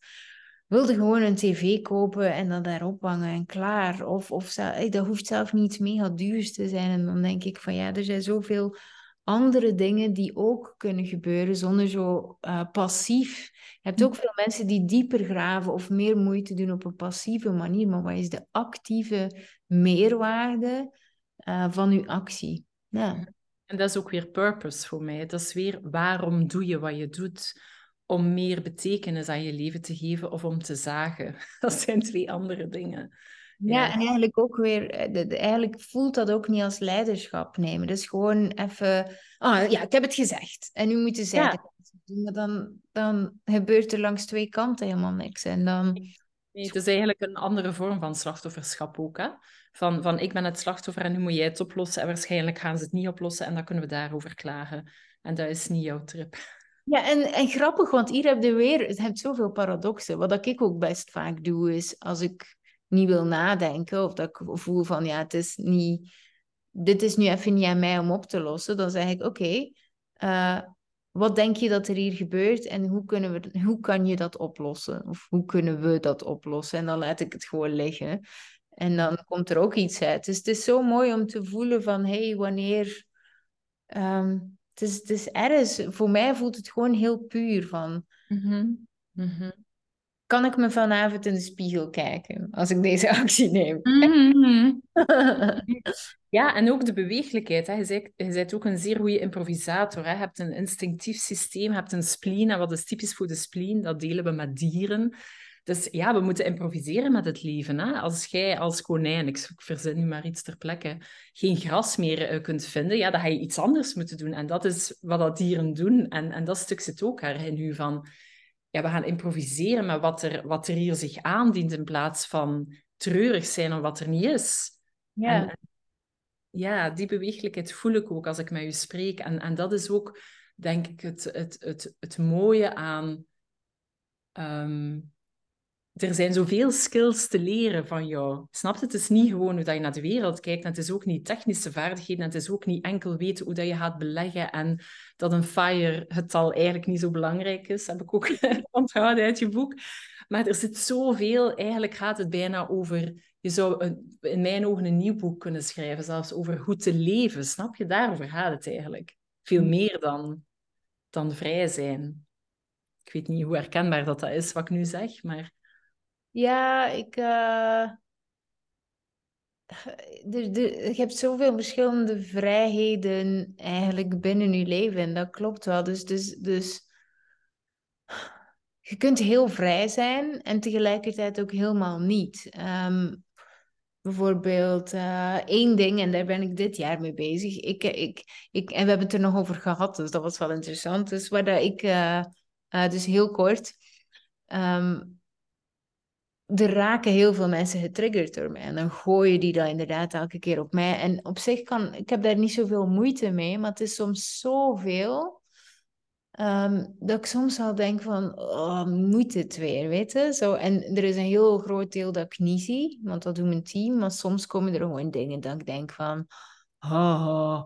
Wilde gewoon een tv kopen en dan daarop hangen en klaar. Of, of dat hoeft zelf niet mega duur te zijn. En dan denk ik van ja, er zijn zoveel andere dingen die ook kunnen gebeuren zonder zo uh, passief. Je hebt ook veel mensen die dieper graven of meer moeite doen op een passieve manier. Maar wat is de actieve meerwaarde uh, van uw actie? Ja. En dat is ook weer purpose voor mij. Dat is weer waarom doe je wat je doet? Om meer betekenis aan je leven te geven of om te zagen. Dat zijn twee andere dingen. Ja, en eigenlijk ook weer, eh, eigenlijk voelt dat ook niet als leiderschap nemen. Dus gewoon even, ah ja, ik heb het gezegd. En nu moeten zij ja. doen. Maar dan, dan gebeurt er langs twee kanten helemaal niks. En dan... Nee, het is eigenlijk een andere vorm van slachtofferschap ook. Hè? Van, van ik ben het slachtoffer en nu moet jij het oplossen. En waarschijnlijk gaan ze het niet oplossen en dan kunnen we daarover klagen. En dat is niet jouw trip. Ja, en, en grappig, want hier heb je weer, het hebt zoveel paradoxen. Wat ik ook best vaak doe, is als ik niet wil nadenken of dat ik voel van ja, het is niet, dit is nu even niet aan mij om op te lossen, dan zeg ik oké, eh, wat denk je dat er hier gebeurt en hoe, kunnen we, hoe kan je dat oplossen? Of hoe kunnen we dat oplossen? En dan laat ik het gewoon liggen. En dan komt er ook iets uit. Dus het is zo mooi om te voelen van hé, hey, wanneer, um, het is, het is ergens, voor mij voelt het gewoon heel puur van... Mhm. Mhm. Kan ik me vanavond in de spiegel kijken als ik deze actie neem? Mhm. Ja, en ook de beweeglijkheid. Hè. Je, bent, je bent ook een zeer goede improvisator. Hè. Je hebt een instinctief systeem, je hebt een spleen. En wat is typisch voor de spleen? Dat delen we met dieren. Dus ja, we moeten improviseren met het leven. Hè? Als jij als konijn, ik verzin nu maar iets ter plekke, geen gras meer uh, kunt vinden, ja, dan ga je iets anders moeten doen. En dat is wat dat dieren doen. En, en dat stuk zit ook in u van... Ja, we gaan improviseren met wat er, wat er hier zich aandient in plaats van treurig zijn om wat er niet is. Ja. En, ja, die beweeglijkheid voel ik ook als ik met u spreek. En, en dat is ook, denk ik, het, het, het, het mooie aan... Ehm, er zijn zoveel skills te leren van jou. Snap Het is niet gewoon hoe dat je naar de wereld kijkt. En het is ook niet technische vaardigheden. En het is ook niet enkel weten hoe dat je gaat beleggen. En dat een fire het al eigenlijk niet zo belangrijk is. Heb ik ook onthouden uit je boek. Maar er zit zoveel. Eigenlijk gaat het bijna over... Je zou een, in mijn ogen een nieuw boek kunnen schrijven. Zelfs over hoe te leven. Snap je? Daarover gaat het eigenlijk. Veel hm. meer dan, dan vrij zijn. Ik weet niet hoe herkenbaar dat, dat is, wat ik nu zeg. Maar... Ja, ik. Uh... Je hebt zoveel verschillende vrijheden eigenlijk binnen je leven. En dat klopt wel. Dus, dus, dus je kunt heel vrij zijn en tegelijkertijd ook helemaal niet. Um, bijvoorbeeld uh, één ding, en daar ben ik dit jaar mee bezig. Ik, ik, ik, en we hebben het er nog over gehad, dus dat was wel interessant. Dus waar dat ik, dus heel kort, um, er raken heel veel mensen getriggerd door mij. En dan gooien die dat inderdaad elke keer op mij. En op zich kan, ik heb daar niet zoveel moeite mee, maar het is soms zoveel. Um, dat ik soms al denk van, oh, moet weer, weet je? Zo, en er is een heel groot deel dat ik niet zie, want dat doet mijn team. Maar soms komen er gewoon dingen dat ik denk van, oh,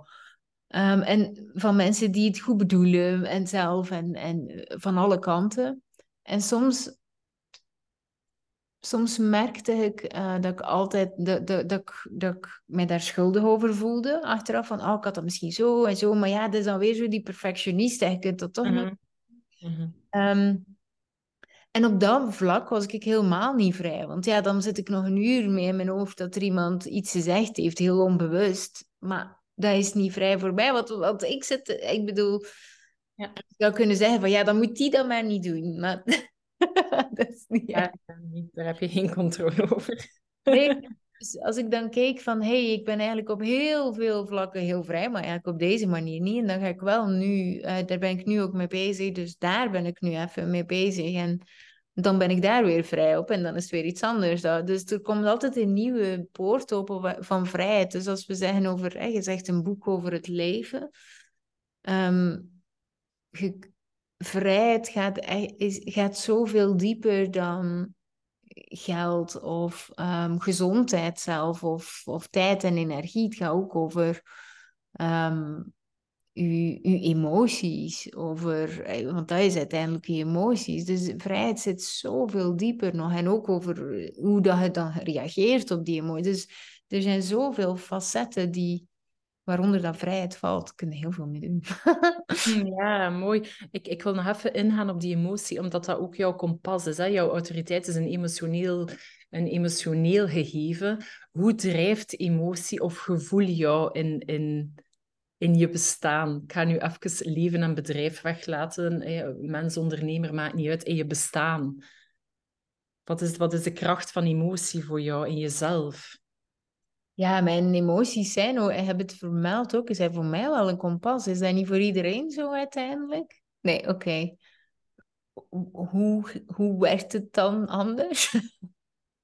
um, en van mensen die het goed bedoelen en zelf en, en van alle kanten. En soms soms merkte ik uh, dat ik altijd dat, dat, dat, ik, dat ik mij daar schuldig over voelde. Achteraf van, oh, ik had dat misschien zo en zo. Maar ja, dat is dan weer zo die perfectionist. Je kunt dat toch mm -hmm. Mm -hmm. um, en op dat vlak was ik helemaal niet vrij. Want ja, dan zit ik nog een uur mee in mijn hoofd dat er iemand iets gezegd heeft, heel onbewust. Maar dat is niet vrij voor mij. Want, want ik zit, ik bedoel, ja. ik zou kunnen zeggen van ja, dan moet die dat maar niet doen. Maar dat is niet ja, Daar heb je geen controle over. nee, dus als ik dan keek van, hé, hey, ik ben eigenlijk op heel veel vlakken heel vrij, maar eigenlijk op deze manier niet. En dan ga ik wel nu, uh, daar ben ik nu ook mee bezig, dus daar ben ik nu even mee bezig. En dan ben ik daar weer vrij op en dan is het weer iets anders. Dus er komt altijd een nieuwe poort open van vrijheid. Dus als we zeggen over, je zegt een boek over het leven. Um, vrijheid gaat, is, gaat zoveel dieper dan geld of um, gezondheid zelf of, of tijd en energie. Het gaat ook over um, uw, uw emoties, over, eh, want dat is uiteindelijk je emoties. Dus vrijheid zit zoveel dieper nog en ook over hoe dat je dan reageert op die emoties. Dus er zijn zoveel facetten die, waaronder dat vrijheid valt, kunnen heel veel mee doen. Hmm, ja, mooi. Ik, ik wil nog even ingaan op die emotie, omdat dat ook jouw kompas is. Hè? Jouw autoriteit is een emotioneel, een emotioneel gegeven. Hoe drijft emotie of gevoel jou in, in, in je bestaan? Ik ga nu even leven en bedrijf weglaten. Mens, ondernemer, maakt niet uit. In je bestaan. Wat is, wat is de kracht van emotie voor jou in jezelf? Ja, mijn emoties zijn, oh, je hebt het vermeld ook, zijn voor mij wel een kompas. Is dat niet voor iedereen zo uiteindelijk? Nee, oké. Hoe, hoe werkt het dan anders?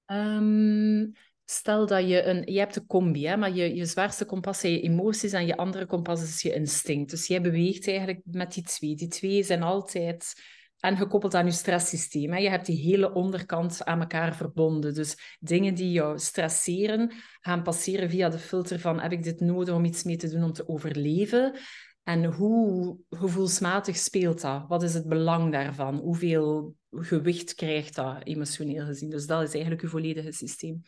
Um, stel dat je een... Je hebt een combi, hè, maar je, je zwaarste kompas zijn je emoties en je andere kompas is je instinct. Dus jij beweegt eigenlijk met die twee. Die twee zijn altijd en gekoppeld aan je stresssysteem. Hè. Je hebt die hele onderkant aan elkaar verbonden. Dus dingen die jou stresseren, gaan passeren via de filter van heb ik dit nodig om iets mee te doen om te overleven? En hoe gevoelsmatig speelt dat? Wat is het belang daarvan? Hoeveel gewicht krijgt dat emotioneel gezien? Dus dat is eigenlijk je volledige systeem.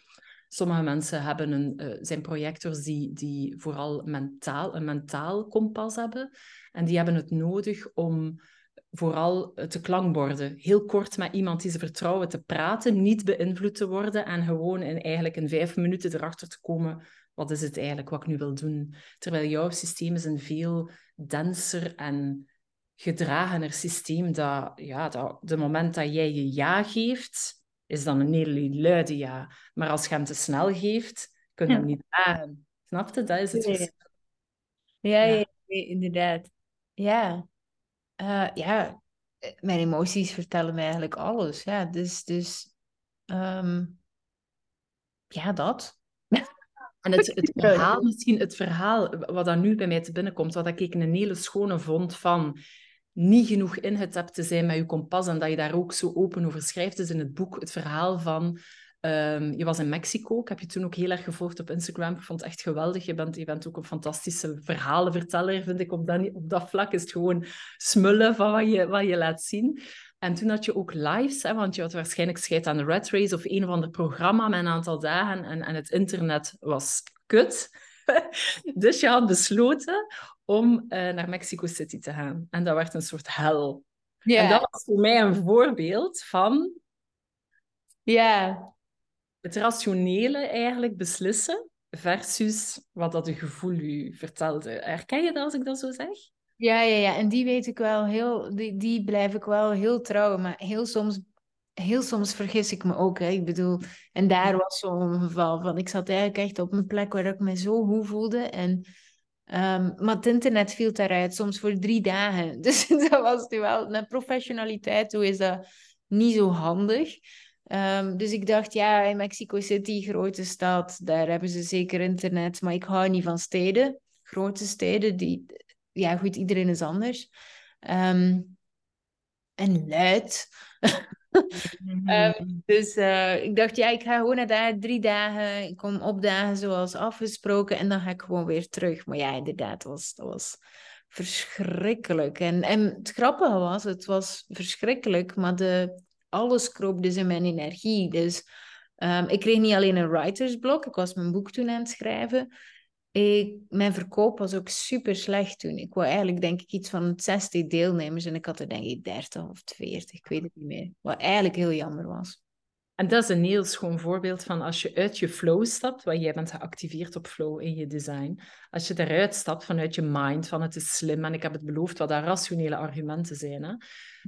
Sommige mensen hebben een, uh, zijn projectors die, die vooral mentaal, een mentaal kompas hebben. En die hebben het nodig om vooral te klankborden. Heel kort met iemand die ze vertrouwen te praten, niet beïnvloed te worden en gewoon in, eigenlijk in vijf minuten erachter te komen wat is het eigenlijk wat ik nu wil doen. Terwijl jouw systeem is een veel denser en gedragener systeem dat, ja, dat de moment dat jij je ja geeft, is dan een hele luide ja. Maar als je hem te snel geeft, kun je hem niet aan. Snap je? Dat is het verschil. Ja, ja. ja, inderdaad. Ja. Uh, ja, mijn emoties vertellen mij eigenlijk alles. Ja, dus, dus um, ja, dat. En het, het verhaal, misschien het verhaal wat dan nu bij mij te binnenkomt, wat ik een hele schone vond van niet genoeg ingetapt te zijn met je kompas en dat je daar ook zo open over schrijft, is in het boek het verhaal van... Um, je was in Mexico, ik heb je toen ook heel erg gevolgd op Instagram. Ik vond het echt geweldig. Je bent, je bent ook een fantastische verhalenverteller, vind ik. Op dat, op dat vlak is het gewoon smullen van wat je, wat je laat zien. En toen had je ook lives, hè, want je had waarschijnlijk scheid aan de Red Race of een of ander programma met een aantal dagen en, en het internet was kut. dus je had besloten om uh, naar Mexico City te gaan. En dat werd een soort hel. Yeah. En dat was voor mij een voorbeeld van... Ja. Het rationele eigenlijk beslissen versus wat dat een gevoel u vertelde. Herken je dat als ik dat zo zeg? Ja, ja, ja. En die weet ik wel heel... Die, die blijf ik wel heel trouw. Maar heel soms heel soms vergis ik me ook. Hè. Ik bedoel, en daar was zo'n geval van. Ik zat eigenlijk echt op een plek waar ik me zo hoe voelde. En, um, maar het internet viel daaruit, soms voor drie dagen. Dus dat was wel, naar professionaliteit toe is dat niet zo handig. Um, dus ik dacht, ja, in Mexico City, grote stad, daar hebben ze zeker internet. Maar ik hou niet van steden, grote steden. Die, ja, goed, iedereen is anders. Um, en luid. um, dus uh, ik dacht, ja, ik ga gewoon naar daar drie dagen. Ik kom opdagen zoals afgesproken en dan ga ik gewoon weer terug. Maar ja, inderdaad, was, dat was verschrikkelijk. En, en het grappige was, het was verschrikkelijk, maar de, alles kroop dus in mijn energie. Dus um, ik kreeg niet alleen een writersblok, ik was mijn boek toen aan het schrijven. Ik, mijn verkoop was ook super slecht toen. Ik wou eigenlijk denk ik iets van 60 deelnemers en ik had er denk ik 30 of 40, ik weet het niet meer. Wat eigenlijk heel jammer was. En dat is een heel schoon voorbeeld van als je uit je flow stapt, want jij bent geactiveerd op flow in je design. Als je eruit stapt vanuit je mind, van het is slim en ik heb het beloofd wat daar rationele argumenten zijn, hè,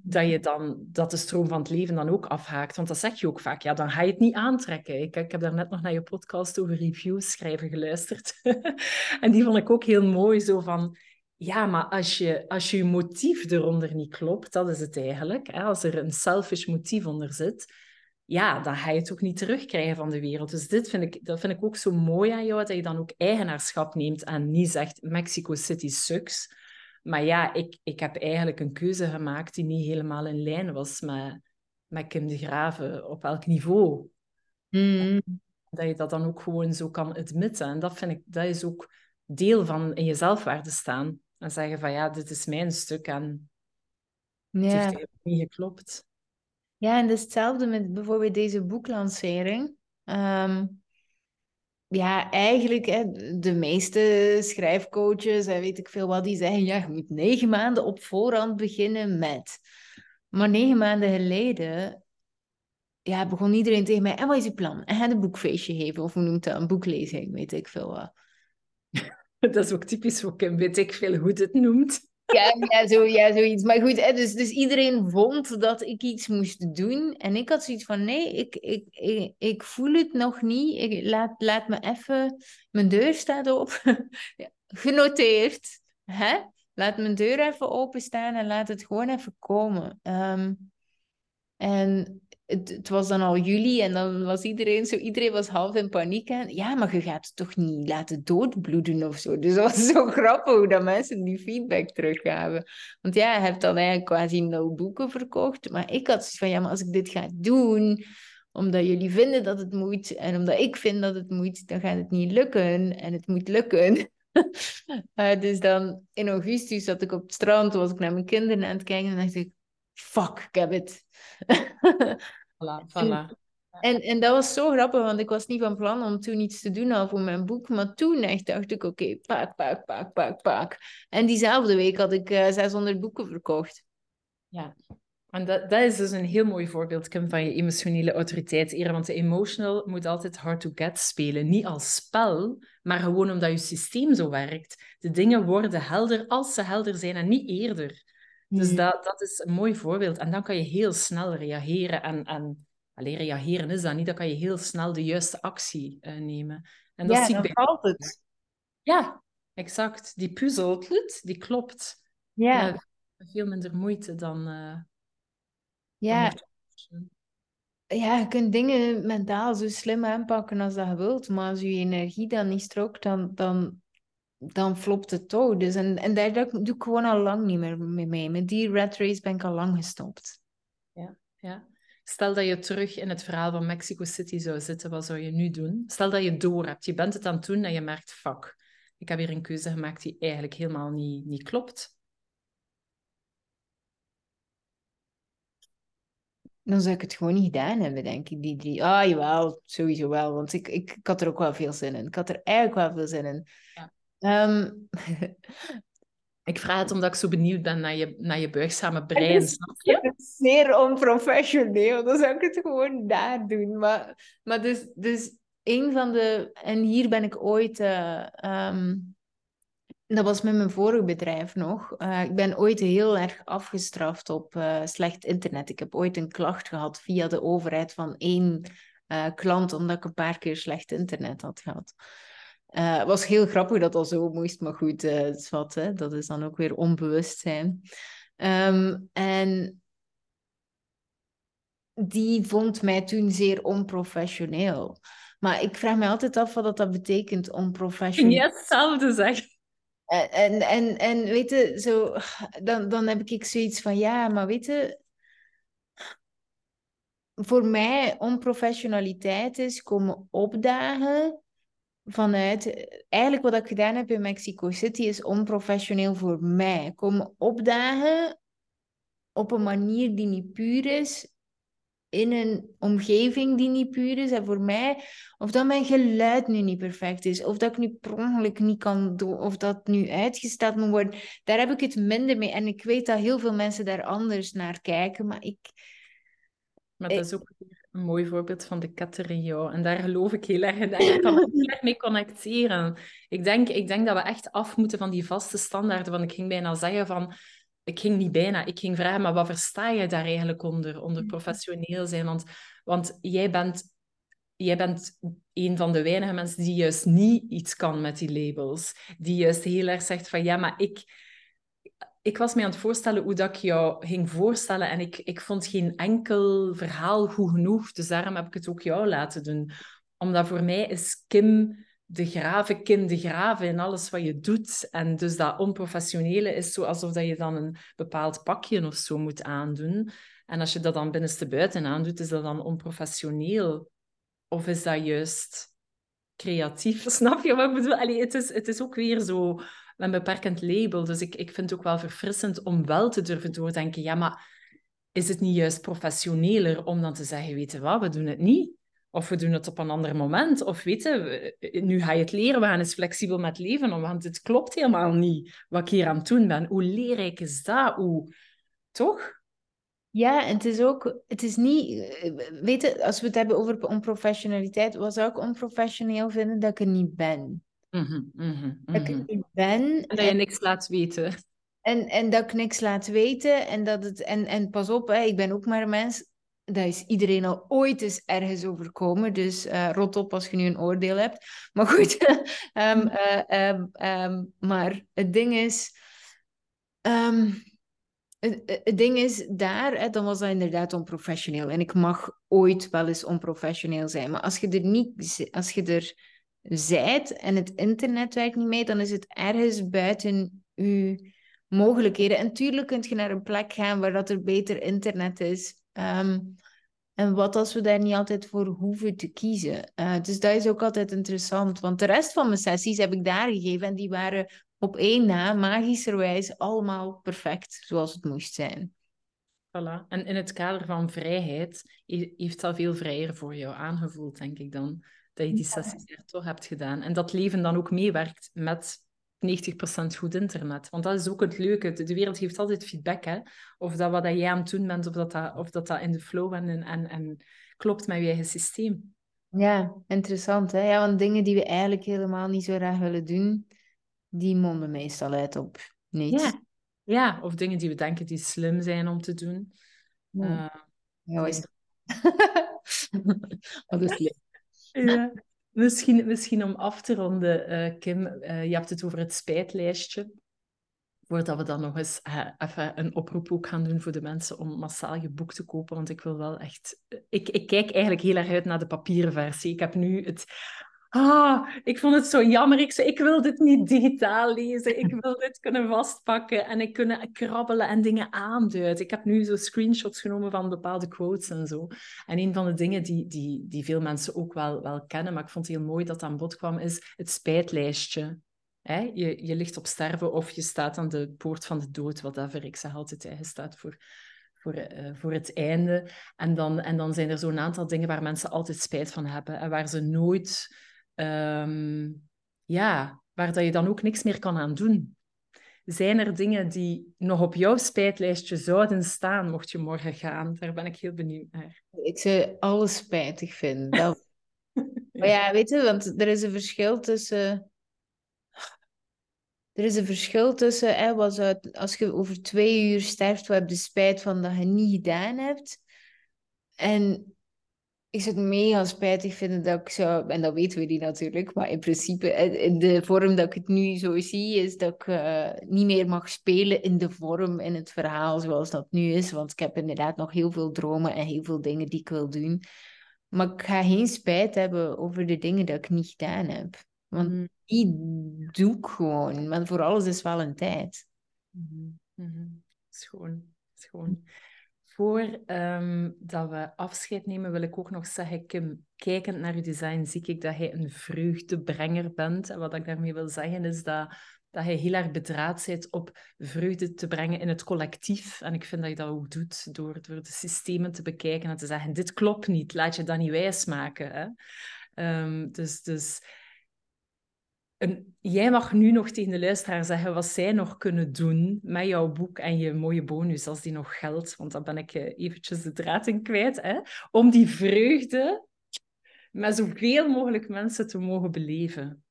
dat, je dan, dat de stroom van het leven dan ook afhaakt. Want dat zeg je ook vaak, ja, dan ga je het niet aantrekken. Ik, ik heb daar net nog naar je podcast over reviews schrijven geluisterd. en die vond ik ook heel mooi, zo van... Ja, maar als je, als je motief eronder niet klopt, dat is het eigenlijk. Hè? Als er een selfish motief onder zit, ja, dan ga je het ook niet terugkrijgen van de wereld. Dus dit vind ik, dat vind ik ook zo mooi aan jou, dat je dan ook eigenaarschap neemt en niet zegt Mexico City sucks. Maar ja, ik, ik heb eigenlijk een keuze gemaakt die niet helemaal in lijn was met, met Kim de Graven, op elk niveau. Mm. Dat je dat dan ook gewoon zo kan admitten. En dat vind ik, dat is ook deel van in je zelfwaarde staan. En zeggen van ja, dit is mijn stuk en het heeft niet geklopt. Ja, en hetzelfde met bijvoorbeeld deze boeklancering. Ehm, ja, eigenlijk, hè, de meeste schrijfcoaches en weet ik veel wat, die zeggen, ja, je moet negen maanden op voorhand beginnen met. Maar negen maanden geleden ja, begon iedereen tegen mij, en wat is je plan? En ga een boekfeestje geven, of hoe noemt dat, een boeklezing, weet ik veel wat. Dat is ook typisch voor Kim, weet ik veel hoe het noemt. Ja, ja, zo, ja, zoiets. Maar goed, dus, dus iedereen vond dat ik iets moest doen. En ik had zoiets van, nee, ik, ik, ik, ik voel het nog niet. Laat, laat me even... Mijn deur staat op. Genoteerd. Hè? Laat mijn deur even openstaan en laat het gewoon even komen. Um, en het, het, was dan al juli en dan was iedereen zo, iedereen was half in paniek. En, ja, maar je gaat het toch niet laten doodbloeden of zo. Dus dat was zo grappig hoe dat mensen die feedback teruggaven. Want ja, je hebt dan eigenlijk quasi nul boeken verkocht. Maar ik had zoiets van, ja, maar als ik dit ga doen omdat jullie vinden dat het moet en omdat ik vind dat het moet, dan gaat het niet lukken en het moet lukken. uh, dus dan in augustus zat ik op het strand, was ik naar mijn kinderen aan het kijken en dacht ik, fuck, ik heb het. Voilà, voilà. En, en dat was zo grappig, want ik was niet van plan om toen iets te doen al voor mijn boek. Maar toen echt dacht ik, oké, pak, pak, pak, pak, pak. En diezelfde week had ik uh, 600 boeken verkocht. Ja, en dat, dat is dus een heel mooi voorbeeld, Kim, van je emotionele autoriteit. Want de emotional moet altijd hard to get spelen. Niet als spel, maar gewoon omdat je systeem zo werkt. De dingen worden helder als ze helder zijn en niet eerder. Dus dat, dat is een mooi voorbeeld. En dan kan je heel snel reageren. En, en alleen reageren is dat niet. Dan kan je heel snel de juiste actie uh, nemen. En dat ja, zie ik bij... valt het. Ja, exact. Die puzzel, die klopt. Ja. veel minder moeite dan... Uh, ja. Ja, je kunt dingen mentaal zo slim aanpakken als dat je wilt, maar als je energie dan niet strookt, dan, dan, dan flopt het toch. Dus en, en daar doe ik gewoon al lang niet meer mee. Met die red race ben ik al lang gestopt. Ja, ja. Stel dat je terug in het verhaal van Mexico City zou zitten, wat zou je nu doen? Stel dat je door hebt, je bent het aan het doen en je merkt, fuck, ik heb hier een keuze gemaakt die eigenlijk helemaal niet, niet klopt. dan zou ik het gewoon niet gedaan hebben, denk ik. Die drie. Ah, jawel, sowieso wel. Want ik, ik, ik had er ook wel veel zin in. Ik had er eigenlijk wel veel zin in. Ja. Ehm, ik vraag het omdat ik zo benieuwd ben naar je, naar je buigzame brein, snap je? Het is zeer onprofessioneel. Dan zou ik het gewoon daar doen. Maar, maar dus, dus een van de... En hier ben ik ooit... Uh, dat was met mijn vorige bedrijf nog. Uh, ik ben ooit heel erg afgestraft op uh, slecht internet. Ik heb ooit een klacht gehad via de overheid van één uh, klant, omdat ik een paar keer slecht internet had gehad. Het was heel grappig dat dat zo moest, maar goed, is wat, hè? dat is dan ook weer onbewustzijn. Um, en die vond mij toen zeer onprofessioneel. Maar ik vraag me altijd af wat dat betekent, onprofessioneel. Ja, hetzelfde zeggen. En, en, en weet je, zo, dan, dan heb ik zoiets van, ja, maar weet je, voor mij onprofessionaliteit is komen opdagen vanuit, eigenlijk wat ik gedaan heb in Mexico City is onprofessioneel voor mij. Komen opdagen op een manier die niet puur is in een omgeving die niet puur is. En voor mij, of dat mijn geluid nu niet perfect is, of dat ik nu per ongeluk niet kan doen, of dat nu uitgesteld moet worden, daar heb ik het minder mee. En ik weet dat heel veel mensen daar anders naar kijken, maar ik... Maar dat is ook een mooi voorbeeld van de jou. En daar geloof ik heel erg in. Ik kan heel erg mee connecteren. Ik denk, ik denk dat we echt af moeten van die vaste standaarden. Want ik ging bijna zeggen van ik ging niet bijna, ik ging vragen, maar wat versta je daar eigenlijk onder, onder mhm. professioneel zijn? Want, want jij, bent, jij bent een van de weinige mensen die juist niet iets kan met die labels. Die juist heel erg zegt van, ja, maar ik, ik was mij aan het voorstellen hoe dat ik jou ging voorstellen en ik, ik vond geen enkel verhaal goed genoeg, dus daarom heb ik het ook jou laten doen. Omdat voor mij is Kim de graven, kind de graven in alles wat je doet. En dus dat onprofessionele is zo alsof dat je dan een bepaald pakje of zo moet aandoen. En als je dat dan binnenste buiten aandoet, is dat dan onprofessioneel? Of is dat juist creatief? Snap je wat ik bedoel? Het, is, het is ook weer zo een beperkend label. Dus ik, ik vind het ook wel verfrissend om wel te durven doordenken. Ja, maar is het niet juist professioneler om dan te zeggen, weet wat, we doen het niet? Of we doen het op een ander moment. Of weten we, nu ga je het leren, we gaan eens flexibel met leven want het klopt helemaal niet wat ik hier aan het doen ben. Hoe leerrijk is dat? Hoe... Toch? Ja, en het is ook, het is niet, weet je, als we het hebben over onprofessionaliteit, wat zou ik onprofessioneel vinden dat ik er niet ben? Mm -hmm, Dat ik niet ben. En dat je niks laat weten. En, en dat ik niks laat weten en dat het, en, en pas op, hè, ik ben ook maar een mens, dat is iedereen al ooit eens ergens overkomen. Dus uh, rot op als je nu een oordeel hebt. Maar goed, um, uh, um, maar het ding is. Het, het, ding is, daar, hè, dan was dat inderdaad onprofessioneel. En ik mag ooit wel eens onprofessioneel zijn. Maar als je er niet, als je er zijt en het internet werkt niet mee, dan is het ergens buiten je mogelijkheden. En tuurlijk kun je naar een plek gaan waar dat er beter internet is. Ehm, en wat als we daar niet altijd voor hoeven te kiezen? Uh, dus dat is ook altijd interessant, want de rest van mijn sessies heb ik daar gegeven en die waren op één na, magischerwijs, allemaal perfect zoals het moest zijn. Voilà. En in het kader van vrijheid heeft dat veel vrijer voor jou aangevoeld, denk ik dan. Dat je die sessies toch hebt gedaan. En dat leven dan ook meewerkt met 90% goed internet. Want dat is ook het leuke. De wereld geeft altijd feedback. Hè? Of dat wat jij aan het doen bent, of dat dat, of dat, dat in de flow en, en, en klopt met je eigen systeem. Ja, interessant. Hè? Ja, want dingen die we eigenlijk helemaal niet zo graag willen doen, die monden meestal uit op niets. Ja. ja, of dingen die we denken die slim zijn om te doen. Ja, uh, ja is... Wat is leuk. Ja. Misschien, misschien om af te ronden, uh, Kim, uh, je hebt het over het spijtlijstje. Voordat we dan nog eens uh, even een oproep ook gaan doen voor de mensen om massaal je boek te kopen. Want ik wil wel echt... Ik, ik kijk eigenlijk heel erg uit naar de papieren versie. Ik heb nu het Ah, ik vond het zo jammer. Ik zei, ik wil dit niet digitaal lezen. Ik wil dit kunnen vastpakken en ik kunnen krabbelen en dingen aanduiden. Ik heb nu zo screenshots genomen van bepaalde quotes en zo. En een van de dingen die, die, die veel mensen ook wel, wel kennen, maar ik vond het heel mooi dat dat aan bod kwam, is het spijtlijstje. Hè? Je, je ligt op sterven of je staat aan de poort van de dood, whatever. Ik zeg altijd, hij staat voor voor, uh, voor het einde. En dan, en dan zijn er zo'n aantal dingen waar mensen altijd spijt van hebben en waar ze nooit Ehm, ja, waar dat je dan ook niks meer kan aan doen. Zijn er dingen die nog op jouw spijtlijstje zouden staan, mocht je morgen gaan? Daar ben ik heel benieuwd naar. Ik zou alles spijtig vinden. Dat... maar ja, weet je, want er is een verschil tussen... Er is een verschil tussen, hè, was uit, als je over twee uur sterft, wat heb je spijt van dat je niet gedaan hebt. En ik zou het mega spijtig vinden dat ik zou, en dat weten we niet natuurlijk, maar in principe, eh, in de vorm dat ik het nu zo zie, is dat ik uh, niet meer mag spelen in de vorm, in het verhaal zoals dat nu is. Want ik heb inderdaad nog heel veel dromen en heel veel dingen die ik wil doen. Maar ik ga geen spijt hebben over de dingen die ik niet gedaan heb. Want mm. die doe ik gewoon. Maar voor alles is wel een tijd. Mm -hmm. Schoon, schoon. Voor um, dat we afscheid nemen, wil ik ook nog zeggen, Kim, kijkend naar je design, zie ik dat hij een vreugdebrenger bent. En wat ik daarmee wil zeggen, is dat, dat hij heel erg bedraad bent op vreugde te brengen in het collectief. En ik vind dat je dat ook doet door, door de systemen te bekijken en te zeggen, dit klopt niet, laat je dat niet wijsmaken. Hè? Um, dus, dus en jij mag nu nog tegen de luisteraar zeggen wat zij nog kunnen doen met jouw boek en je mooie bonus, als die nog geldt. Want dan ben ik eh, eventjes de draad in kwijt. Hè? Om die vreugde met zoveel mogelijk mensen te mogen beleven.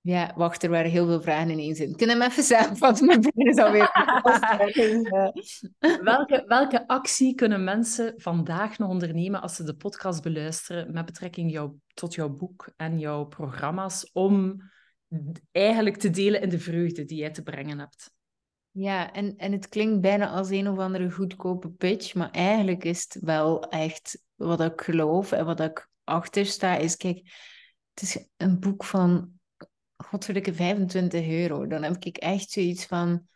Ja, wacht, er waren heel veel vragen in één zin. Kun je hem even zeggen? Want mijn brein is alweer... welke, welke actie kunnen mensen vandaag nog ondernemen als ze de podcast beluisteren met betrekking jou, tot jouw boek en jouw programma's om eigenlijk te delen in de vreugde die jij te brengen hebt. Ja, en, en het klinkt bijna als een of andere goedkope pitch, maar eigenlijk is het wel echt wat ik geloof en wat ik achter sta, is kijk, het is een boek van, godverdikke, 25 euro. Dan heb ik echt zoiets van,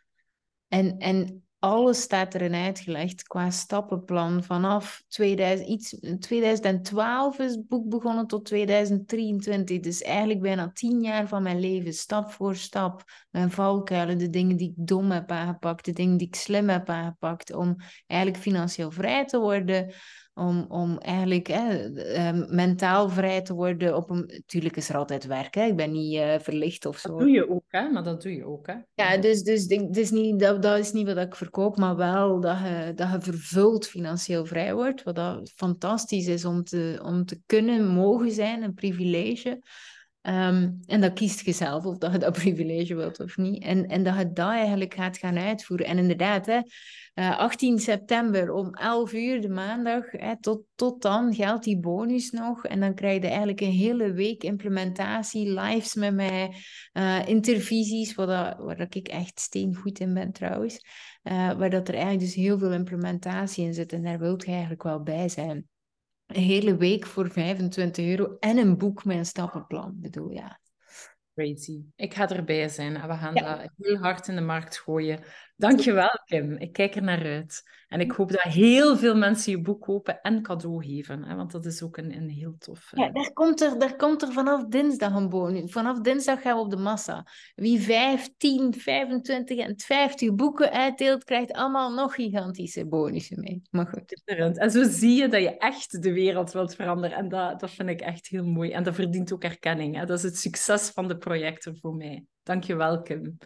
en, en alles staat erin uitgelegd qua stappenplan. Vanaf 2000, iets, 2012 is het boek begonnen tot 2023. Dus eigenlijk bijna tien jaar van mijn leven, stap voor stap. Mijn valkuilen, de dingen die ik dom heb aangepakt, de dingen die ik slim heb aangepakt. Om eigenlijk financieel vrij te worden om, om eigenlijk hè, ehm, mentaal vrij te worden. Op een, natuurlijk is er altijd werk, hè. ik ben niet uh, verlicht of zo. Dat doe je ook, hè? maar dat doe je ook. Hè? Ja, dus, dus is niet, dat, dat is niet wat ik verkoop, maar wel dat je, dat je vervuld financieel vrij wordt. Wat dat fantastisch is om te, om te kunnen mogen zijn, een privilege. Ehm, en dat kiest je zelf of dat je dat privilege wilt of niet. En, en dat je dat eigenlijk gaat gaan uitvoeren. En inderdaad, hè, 18 eh, september om 11 uur de maandag, hè, tot, tot dan geldt die bonus nog. En dan krijg je eigenlijk een hele week implementatie, lives met mij, uh, intervisies, waar, dat, waar dat ik echt steengoed in ben trouwens. Uh, waar dat er eigenlijk dus heel veel implementatie in zit. En daar wilt je eigenlijk wel bij zijn een hele week voor 25 euro en een boek met een stappenplan. Ik bedoel, ja. Crazy. Ik ga erbij zijn en we gaan dat heel hard in de markt gooien. Dankjewel, Kim. Ik kijk er naar uit. En ik hoop dat heel veel mensen je boek kopen en cadeau geven. Hè, want dat is ook een, een heel tof... Ja, daar komt, er, daar komt er vanaf dinsdag een bonus. Vanaf dinsdag gaan we op de massa. Wie 15, 25 en 50 boeken uitdeelt, krijgt allemaal nog gigantische bonussen mee. Maar goed. En zo zie je dat je echt de wereld wilt veranderen. En dat, dat vind ik echt heel mooi. En dat verdient ook erkenning. Hè. Dat is het succes van de projecten voor mij. Dank je wel, Kim.